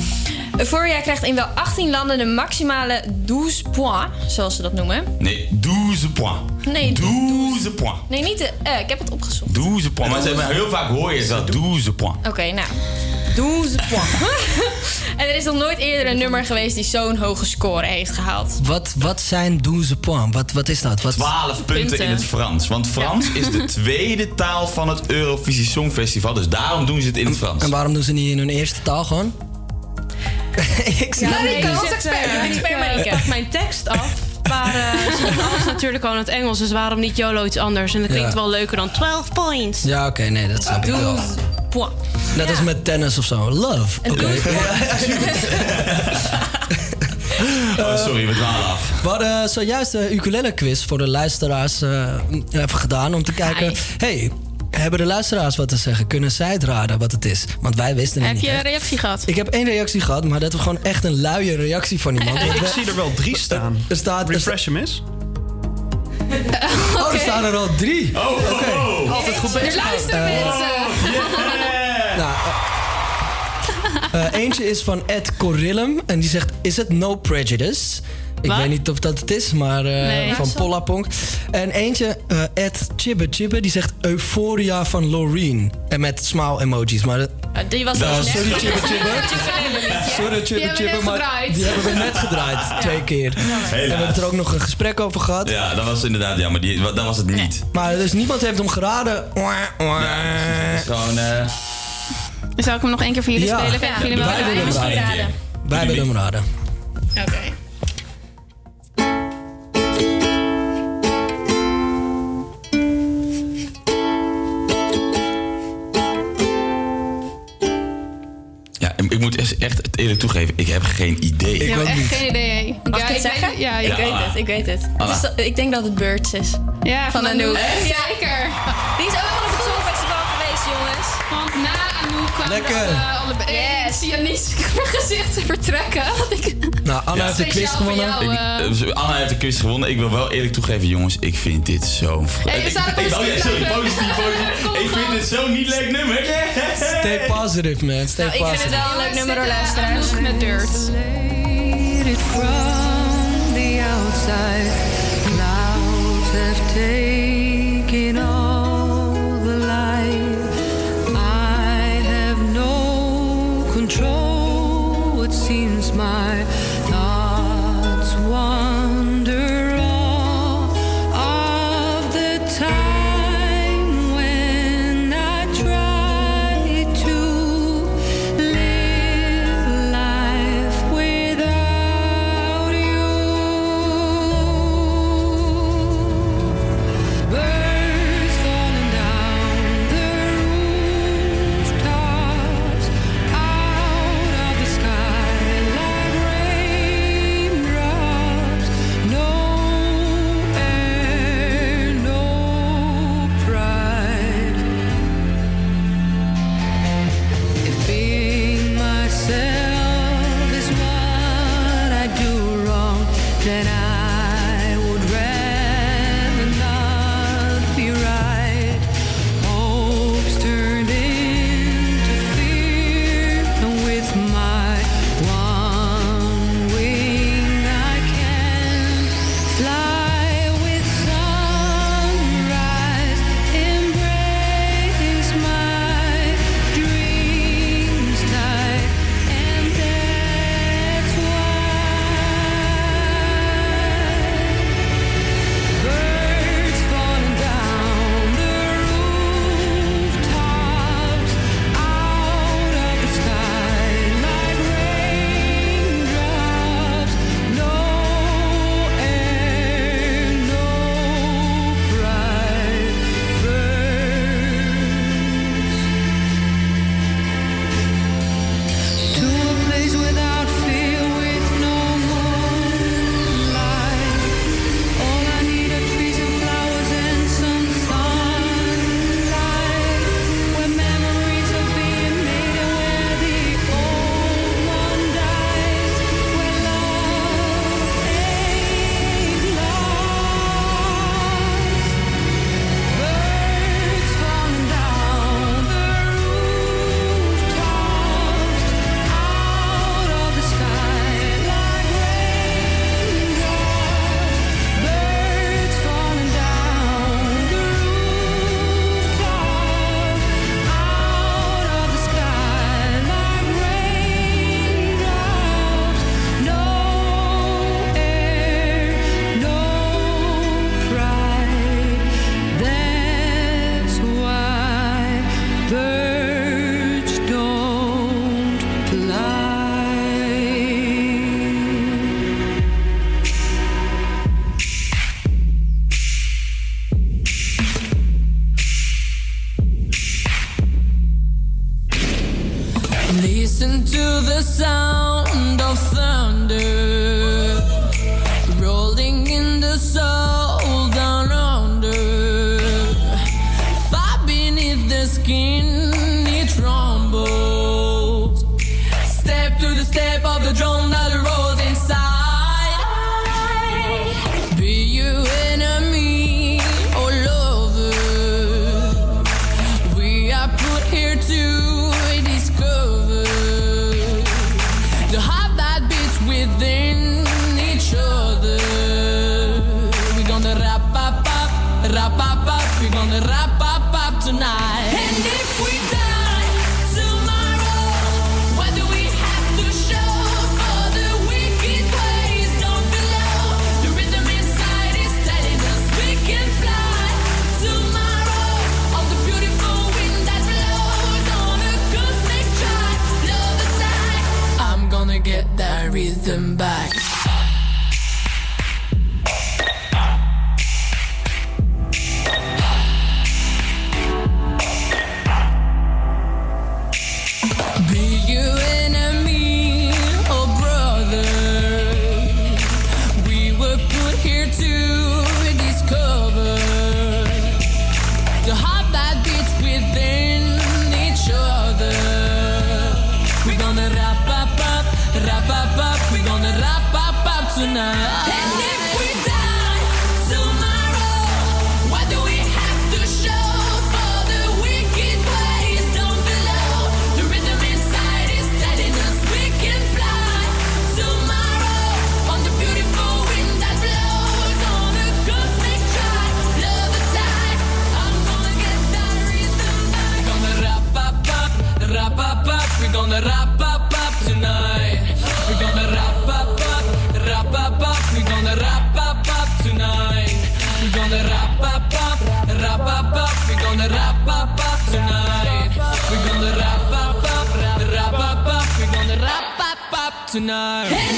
Euphoria krijgt in wel 18 landen de maximale 12 points, zoals ze dat noemen. Nee, 12 points. Nee, 12 points. Nee, niet de... eh, ik heb het opgezocht. 12 points. Maar ze hebben- heel vaak hoor je dat 12 points. Oké, nou. 12 points. <laughs> en er is nog nooit eerder een nummer geweest die zo'n hoge score heeft gehaald. Wat, wat zijn 12 points? Wat, wat is dat? Wat... 12 punten, in het Frans. Want Frans is de <laughs> tweede taal van het Eurovisie Songfestival. Dus daarom doen ze het in het Frans. En waarom doen ze niet in hun eerste taal gewoon? <laughs> ik snap Ja, expert. Ik pak mijn tekst af. Maar eh, ze doen alles natuurlijk al in het Engels, dus waarom niet YOLO iets anders? En dat klinkt Ja. wel leuker dan 12 points. Ja, oké, nee, dat snap ik wel. Point. Net als met tennis of zo. Love. Oké. <laughs> Oh, sorry, we dwalen af. We hadden zojuist de ukulele quiz voor de luisteraars eh, even gedaan om te kijken. hey, hebben de luisteraars wat te zeggen? Kunnen zij het raden wat het is? Want wij wisten het Heb niet. je hè? een reactie gehad? Ik heb één reactie gehad, maar dat was gewoon echt een luie reactie van iemand. <laughs> Ik zie er wel drie staan. Er staat... Refresh hem eens. <laughs> Oh, er staan er al drie. Oh, Oké. Altijd goed Er bezig. luisteren Eh, mensen. Nou, eentje is van Ed Corillum en die zegt: Is het no prejudice? Ik Wat? weet niet of dat het is, maar eh, Nee. van Pollapong. En eentje, eh, Ed Chibbe Chibbe, die zegt Euphoria van Loreen. En met smile emojis. Maar Ja, die was Nou, <laughs> wel slecht. sorry, Chibbe Chibbe. sorry, Die Chibbe hebben we Chibbe, net die hebben we net gedraaid. Twee keer. En we hebben het er ook nog een gesprek over gehad. Ja, dat was inderdaad jammer. Die, dat was het niet. Maar dus niemand heeft hem geraden. Het is gewoon... eh, Zal ik hem nog één keer voor jullie Ja. spelen? Ja. Jullie Wij willen hem raden? Wij willen hem raden. Oké. ja, ik moet echt het eerlijk toegeven. Ik heb geen idee. Ik heb echt geen idee. Mag Ja, ik het weet- zeggen? Ja, ik Ja, weet Anna. het, ik weet het. Is, ik denk dat het Birds is. Ja, van Anouk. Zeker. Die is ook Lekker. de alle, alle yes. zie je niet <laughs> gezicht vertrekken. <laughs> Want ik, Nou, Anna Ja. heeft de quiz gewonnen. jou. Ik, eh, Anna heeft de quiz gewonnen. Ik wil wel eerlijk toegeven, jongens. Ik vind dit zo... Hey, ik, oh, sorry, positief, positief. <laughs> Ik vind dit zo'n niet leuk nummer. Stay positive, man. Stay Nou, ik vind het positive. wel een leuk nummer, luisteraars. Met Dirt. it from the outside. Clouds have taken It seems my thoughts wander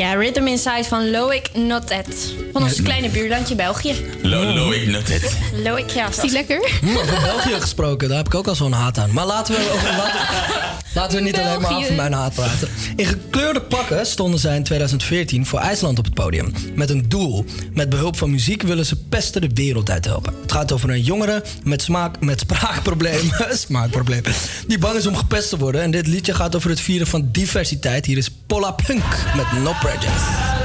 Ja, Rhythm Inside van Loic Notet. Van ons kleine buurlandje België. Lo Loic Notet. Loic, ja. Is die lekker? Over België gesproken, daar heb ik ook al zo'n haat aan. Maar laten we, over, laten, <laughs> laten we niet alleen maar over mijn haat praten. In gekleurde pakken stonden zij in 2014 voor IJsland op het podium. Met een doel. Met behulp van muziek willen ze pesten de wereld uit helpen. Het gaat over een jongere met, smaak, met spraakproblemen, <laughs> smaakproblemen. Die bang is om gepest te worden. En dit liedje gaat over het vieren van diversiteit. Hier is Pola Pink met No Prejudice.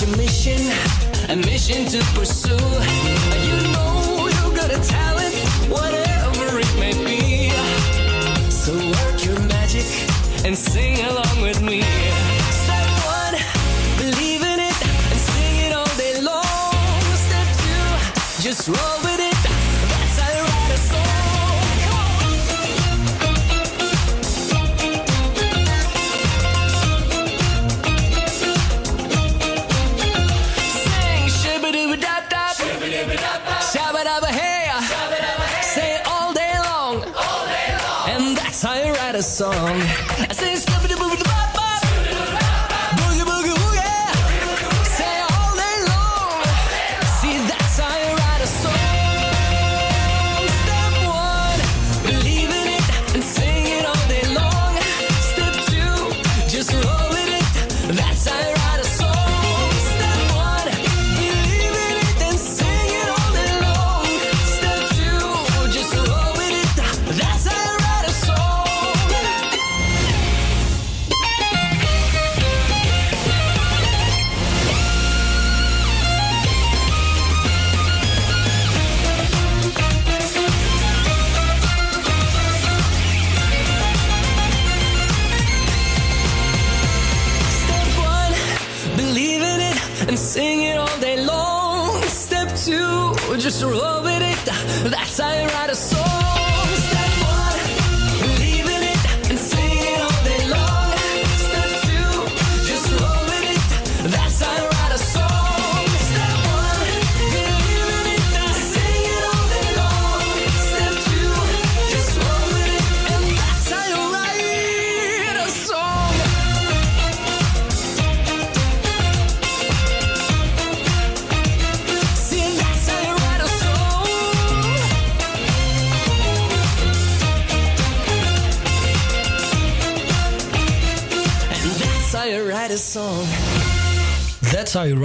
Your mission, a mission to pursue. You know you got a talent, whatever it may be. So work your magic and sing along with me. Step one, believe in it and sing it all day long. Step two, just roll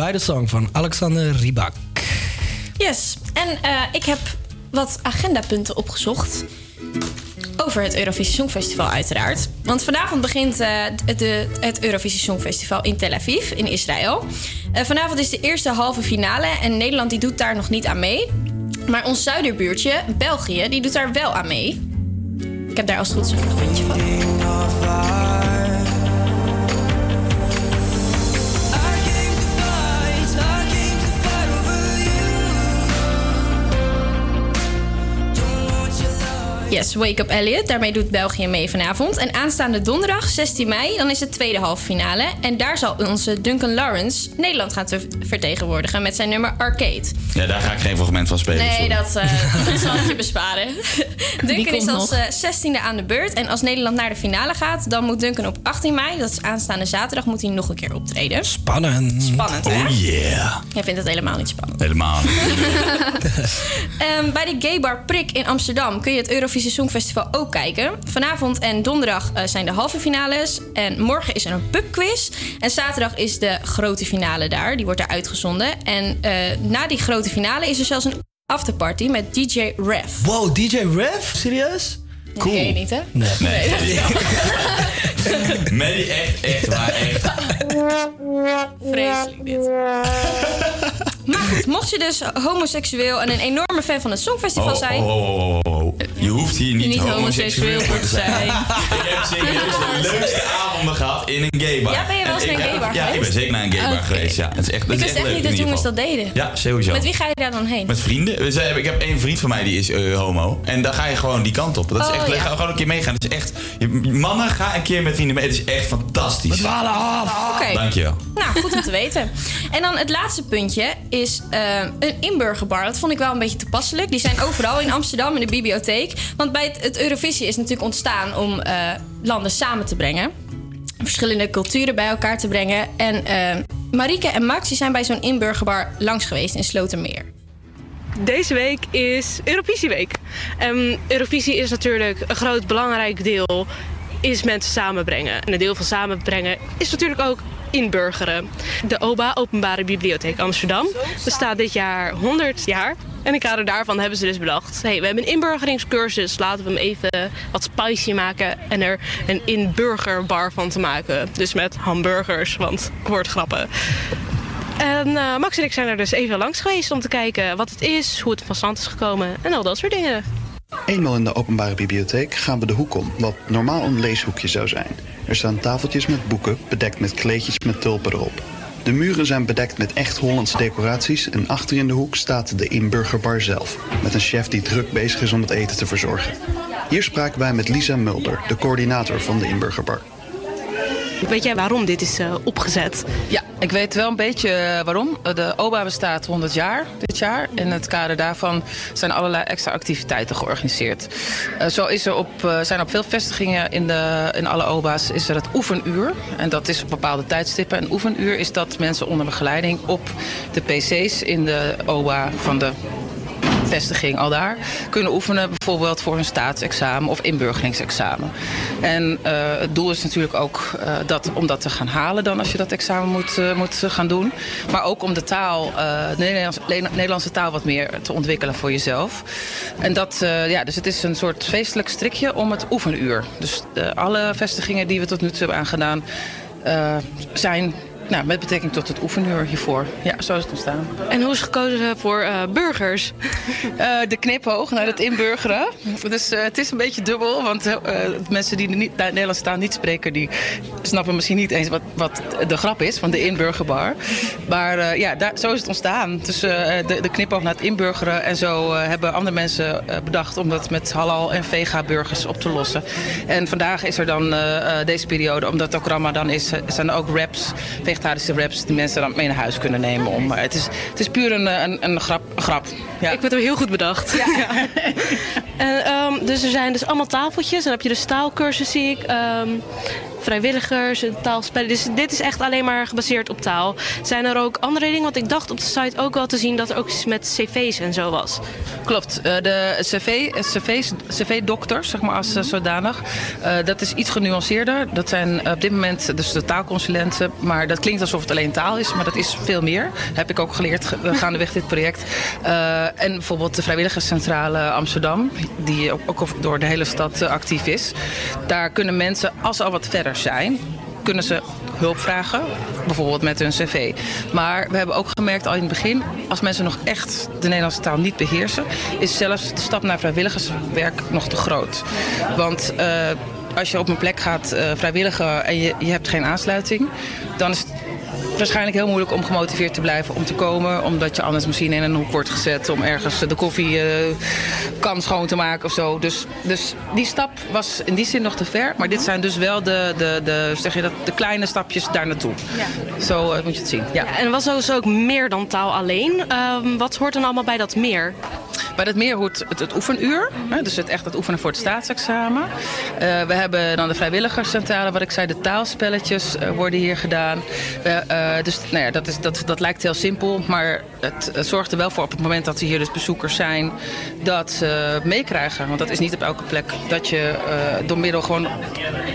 Write a Song van Alexander Rybak. Yes, en eh, ik heb wat agendapunten opgezocht. Over het Eurovisie Songfestival uiteraard. Want vanavond begint eh, het, de- Eurovisie Songfestival in Tel Aviv in Israël. Eh, vanavond is de eerste halve finale en Nederland die doet daar nog niet aan mee. Maar ons zuiderbuurtje, België, die doet daar wel aan mee. Ik heb daar als goed een puntje van. Yes, Wake Up Elliot. Daarmee doet België mee vanavond. En aanstaande donderdag, 16 mei, dan is het tweede halve finale. En daar zal onze Duncan Lawrence Nederland gaan te vertegenwoordigen met zijn nummer Arcade. Ja, daar ga ik geen fragment van spelen. Nee, sorry. dat, eh, <laughs> dat zal ik je besparen. Duncan is als nog. eh, 16e aan de beurt. En als Nederland naar de finale gaat, dan moet Duncan op 18 mei, dat is aanstaande zaterdag, moet hij nog een keer optreden. Spannend. Spannend, hè? Oh yeah. Jij vindt het helemaal niet spannend. Helemaal niet. <laughs> Ehm, bij de Gay Bar Prik in Amsterdam kun je het Eurovisie Songfestival ook kijken. Vanavond en donderdag eh, zijn de halve finales. En morgen is er een pubquiz. En zaterdag is de grote finale daar. Die wordt daar uitgezonden. En eh, na die grote finale is er zelfs een afterparty met DJ Ref. Wow, DJ Rev? Serieus? Cool. Ken je niet, hè? Nee. Nee. Nee, <laughs> echt, echt waar, echt. <laughs> Vreselijk dit. <laughs> Maar goed, mocht je dus homoseksueel en een enorme fan van het Songfestival Oh, zijn... oh, oh, oh, oh. Je hoeft hier niet, Niet homoseksueel voor te zijn. <laughs> ik heb serieus de leukste avonden gehad in een gaybar. Ja, ben je wel eens En naar een gaybar Ja, ik ben geweest? zeker naar een gaybar geweest. Ja. Het is echt, dat Ik is wist echt echt leuk niet dat jongens dat deden. Ja, sowieso. Met wie ga je daar dan heen? Met vrienden. We zijn- Ik heb één vriend van mij die is eh, homo. En dan ga je gewoon die kant op. Dat is Oh, echt leuk. ja. Ga gewoon een keer meegaan. Het is echt. je- Mannen, ga een keer met vrienden mee. Het is echt fantastisch. We af. Oké. Dankjewel. Nou, goed om te weten. En dan het laatste puntje is eh, een inburgerbar. Dat vond ik wel een beetje toepasselijk. Die zijn overal in Amsterdam in de bibliotheek. Want bij het, het Eurovisie is natuurlijk ontstaan om eh, landen samen te brengen. Verschillende culturen bij elkaar te brengen. En eh Marieke en Max zijn bij zo'n inburgerbar langs geweest in Slotermeer. Deze week is Eurovisieweek. Ehm Eurovisie is natuurlijk een groot belangrijk deel is mensen samenbrengen. En een deel van samenbrengen is natuurlijk ook inburgeren. De OBA, Openbare Bibliotheek Amsterdam, bestaat dit jaar 100 jaar. En in kader daarvan hebben ze dus bedacht... Hey, we hebben een inburgeringscursus, laten we hem even wat spicy maken... en er een inburgerbar van te maken. Dus met hamburgers, want woordgrappen. En eh, Max en ik zijn er dus even langs geweest om te kijken wat het is... hoe het van stand is gekomen en al dat soort dingen. Eenmaal in de openbare bibliotheek gaan we de hoek om, wat normaal een leeshoekje zou zijn. Er staan tafeltjes met boeken, bedekt met kleedjes met tulpen erop. De muren zijn bedekt met echt Hollandse decoraties en achter in de hoek staat de inburgerbar zelf, met een chef die druk bezig is om het eten te verzorgen. Hier spraken wij met Lisa Mulder, de coördinator van de inburgerbar. Weet jij waarom dit is eh, opgezet? Ja, ik weet wel een beetje eh, waarom. De OBA bestaat 100 jaar dit jaar. In het kader daarvan zijn allerlei extra activiteiten georganiseerd. Eh, zo is er op, zijn op veel vestigingen in, de, in alle OBA's is er het oefenuur. En dat is op bepaalde tijdstippen. Een oefenuur is dat mensen onder begeleiding op de PC's in de OBA van de vestiging al daar kunnen oefenen, bijvoorbeeld voor een staatsexamen of inburgeringsexamen. En eh, het doel is natuurlijk ook eh, dat, om dat te gaan halen dan als je dat examen moet, eh, moet gaan doen. Maar ook om de taal, de Nederlandse, Nederlandse taal wat meer te ontwikkelen voor jezelf. En dat, ja, dus het is een soort feestelijk strikje om het oefenuur. Dus alle vestigingen die we tot nu toe hebben aangedaan zijn nou, met betrekking tot het oefenuur hiervoor. Ja, zo is het ontstaan. En hoe is gekozen voor eh, burgers? <laughs> Eh, de knipoog naar het inburgeren. Dus eh, het is een beetje dubbel, want eh, mensen die niet, de Nederlandse taal niet spreken, die snappen misschien niet eens wat, wat de grap is van de inburgerbar. Maar eh, ja, daar, zo is het ontstaan. Dus eh, de, de knipoog naar het inburgeren en zo eh, hebben andere mensen eh, bedacht om dat met halal en vega burgers op te lossen. En vandaag is er dan eh, eh, deze periode, omdat ook Ramadan is, eh, zijn er ook wraps, vegetarische wraps die mensen dan mee naar huis kunnen nemen. Om, maar het, is, het is puur een, een, een grap. een grap. Ja. Ik vind hem heel goed bedacht. Ja. <laughs> en, ehm, dus er zijn dus allemaal tafeltjes. Dan heb je dus taalkursus, zie ik. ehm, vrijwilligers, en taalspellen. Dus dit is echt alleen maar gebaseerd op taal. Zijn er ook andere dingen? Want ik dacht op de site ook wel te zien dat er ook iets met cv's en zo was. Klopt. Eh, de CV, CV's, CV-dokters, zeg maar als eh, zodanig, eh, dat is iets genuanceerder. Dat zijn op dit moment dus de taalconsulenten. Maar dat klinkt alsof het alleen taal is, maar dat is veel meer. Heb ik ook geleerd ge- gaandeweg dit project. Eh, en bijvoorbeeld de Vrijwilligerscentrale Amsterdam, die ook, door de hele stad eh, actief is. Daar kunnen mensen, als ze al wat verder zijn, kunnen ze hulp vragen, bijvoorbeeld met hun cv. Maar we hebben ook gemerkt al in het begin, als mensen nog echt de Nederlandse taal niet beheersen, is zelfs de stap naar vrijwilligerswerk nog te groot. Want eh, als je op een plek gaat eh, vrijwilligen en je, je hebt geen aansluiting, dan is het waarschijnlijk heel moeilijk om gemotiveerd te blijven om te komen. Omdat je anders misschien in een hoek wordt gezet om ergens de koffie eh, kan schoon te maken of zo. Dus, dus die stap was in die zin nog te ver. Maar dit zijn dus wel de, de, de, zeg je dat, de kleine stapjes daar naartoe. Zo eh, moet je het zien. Ja. Ja, en was dus ook meer dan taal alleen. Ehm, wat hoort dan allemaal bij dat meer? Bij dat meer het, het oefenuur. Hè, dus het echt het oefenen voor het staatsexamen. Eh, we hebben dan de vrijwilligerscentrale, wat ik zei, de taalspelletjes eh, worden hier gedaan. Eh, dus nou ja, dat, is, dat, dat lijkt heel simpel, maar het, zorgt er wel voor op het moment dat er hier dus bezoekers zijn, dat ze meekrijgen. Want dat is niet op elke plek dat je door middel gewoon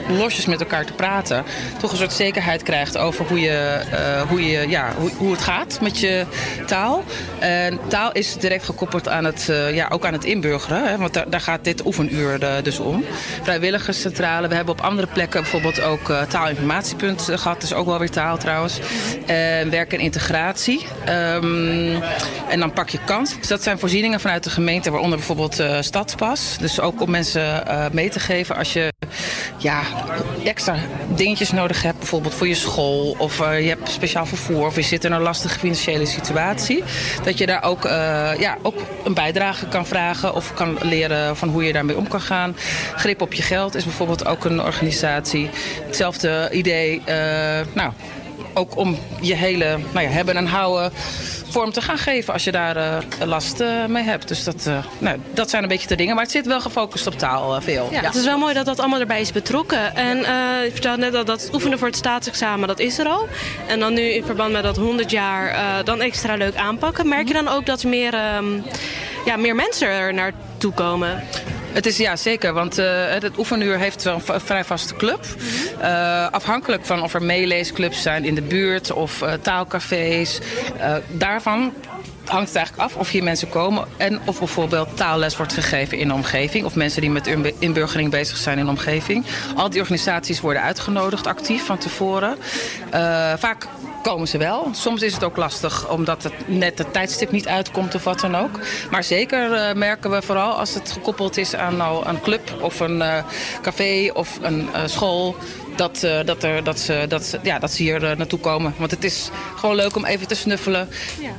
losjes met elkaar te praten, toch een soort zekerheid krijgt over hoe, je, hoe, je, ja, hoe, hoe het gaat met je taal. En taal is direct gekoppeld aan het, eh, ja, ook aan het inburgeren, hè, want daar, gaat dit oefenuur eh, dus om. Vrijwilligerscentrale, we hebben op andere plekken bijvoorbeeld ook eh, taalinformatiepunt eh, gehad, dus ook wel weer taal trouwens. En werk en integratie. Ehm, en dan pak je kans. Dus dat zijn voorzieningen vanuit de gemeente, waaronder bijvoorbeeld Stadspas. Dus ook om mensen mee te geven als je ja, extra dingetjes nodig hebt, bijvoorbeeld voor je school of je hebt speciaal vervoer of je zit in een lastige financiële situatie, dat je daar ook, ja, ook een bijdrage kan vragen of kan leren van hoe je daarmee om kan gaan. Grip op je geld is bijvoorbeeld ook een organisatie. Hetzelfde idee, eh, nou, ook om je hele nou ja, hebben en houden vorm te gaan geven als je daar eh, last eh, mee hebt. Dus dat, nou, dat zijn een beetje de dingen. Maar het zit wel gefocust op taal veel. Ja, het is wel mooi dat dat allemaal erbij is betrokken. En je vertelde net dat dat oefenen voor het staatsexamen, dat is er al. En dan nu in verband met dat 100 jaar dan extra leuk aanpakken. Merk je dan ook dat er meer, ehm, ja, meer mensen er naartoe komen? Het is ja zeker, want eh, het oefenuur heeft wel een vrij vaste club. Eh, afhankelijk van of er meeleesclubs zijn in de buurt of eh, taalcafés. Eh, daarvan hangt het eigenlijk af of hier mensen komen en of bijvoorbeeld taalles wordt gegeven in de omgeving. Of mensen die met inburgering bezig zijn in de omgeving. Al die organisaties worden uitgenodigd actief van tevoren. Eh, vaak komen ze wel. Soms is het ook lastig omdat het net het tijdstip niet uitkomt of wat dan ook. Maar zeker eh, merken we vooral als het gekoppeld is aan nou, een club of een eh, café of een school. Dat, eh, dat, er, dat, ze, dat, ze- ja, dat ze hier eh, naartoe komen. Want het is gewoon leuk om even te snuffelen.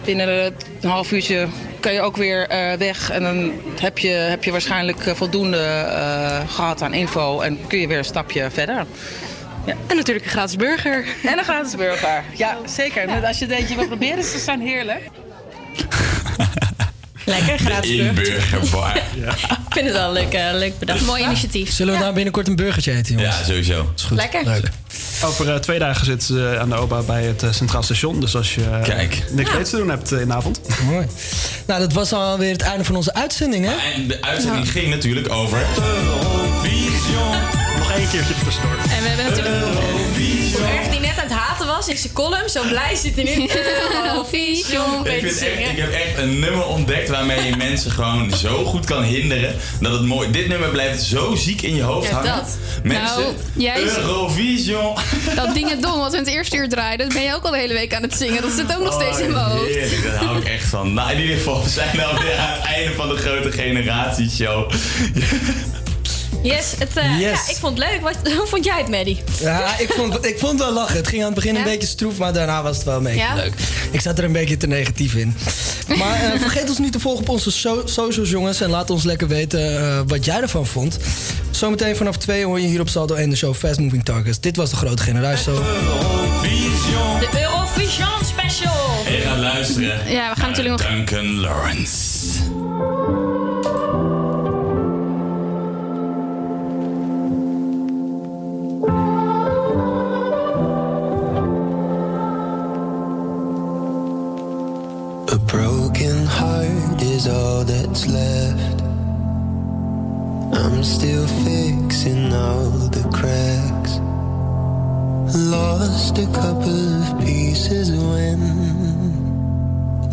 Binnen een half uurtje kan je ook weer eh, weg. En dan heb je, heb je waarschijnlijk voldoende eh, gehad aan info. En kun je weer een stapje verder. Ja. En natuurlijk een gratis burger. En een gratis burger. Ja, zeker. Als je het eentje wil proberen, ze zijn heerlijk. <laughs> Lekker, gratis burger. Inburgerbar. <laughs> Ik vind het wel leuk, eh, leuk bedacht. Mooi initiatief. Zullen we daar binnenkort een burgertje eten, jongens? Ja, sowieso. Is goed. Lekker. Leuk. Over eh, twee dagen zitten ze aan de OBA bij het eh, Centraal Station. Dus als je eh, Kijk. niks beters te doen hebt eh, in de avond. Mooi. Nou, dat was alweer het einde van onze uitzending, hè? En de uitzending ging natuurlijk over... Nog één keertje tussendoor. En we hebben natuurlijk... Hoe erg die net aan het haten was in zijn column, zo blij zit hij nu. <laughs> Eurovision, Ik, weet vind je echt, ik heb echt een nummer ontdekt waarmee je mensen gewoon zo goed kan hinderen. Dat het mooi. Dit nummer blijft zo ziek in je hoofd Ja, hangen. dat. Mensen, Nou, jij- Eurovision. Dat ding het dom wat we in het eerste uur draaiden, dat ben je ook al de hele week aan het zingen. Dat zit ook nog steeds in mijn Oh, hoofd. Heerlijk, daar hou ik echt van. Nou, in ieder geval, we zijn dan weer aan het einde van de grote generatieshow. Yes, het, eh, Yes. Ja, ik vond het leuk. Wat, <laughs> hoe vond jij het, Maddie? Ja, <laughs> ik vond, ik vond het wel lachen. Het ging aan het begin Ja? een beetje stroef, maar daarna was het wel een beetje Ja? leuk. Ik zat er een beetje te negatief in. Maar eh, <laughs> vergeet ons niet te volgen op onze so- socials, jongens. En laat ons lekker weten eh, wat jij ervan vond. Zometeen vanaf twee hoor je hier op Saldo 1 de show Fast Moving Targets. Dit was de grote generatie. Show. De Eurovision Special. En je gaat luisteren. Ja, we gaan natuurlijk nog- Duncan Lawrence. is all that's left. I'm still fixing all the cracks. Lost a couple of pieces when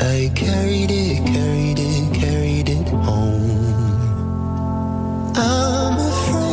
I carried it, carried it, carried it home. I'm afraid.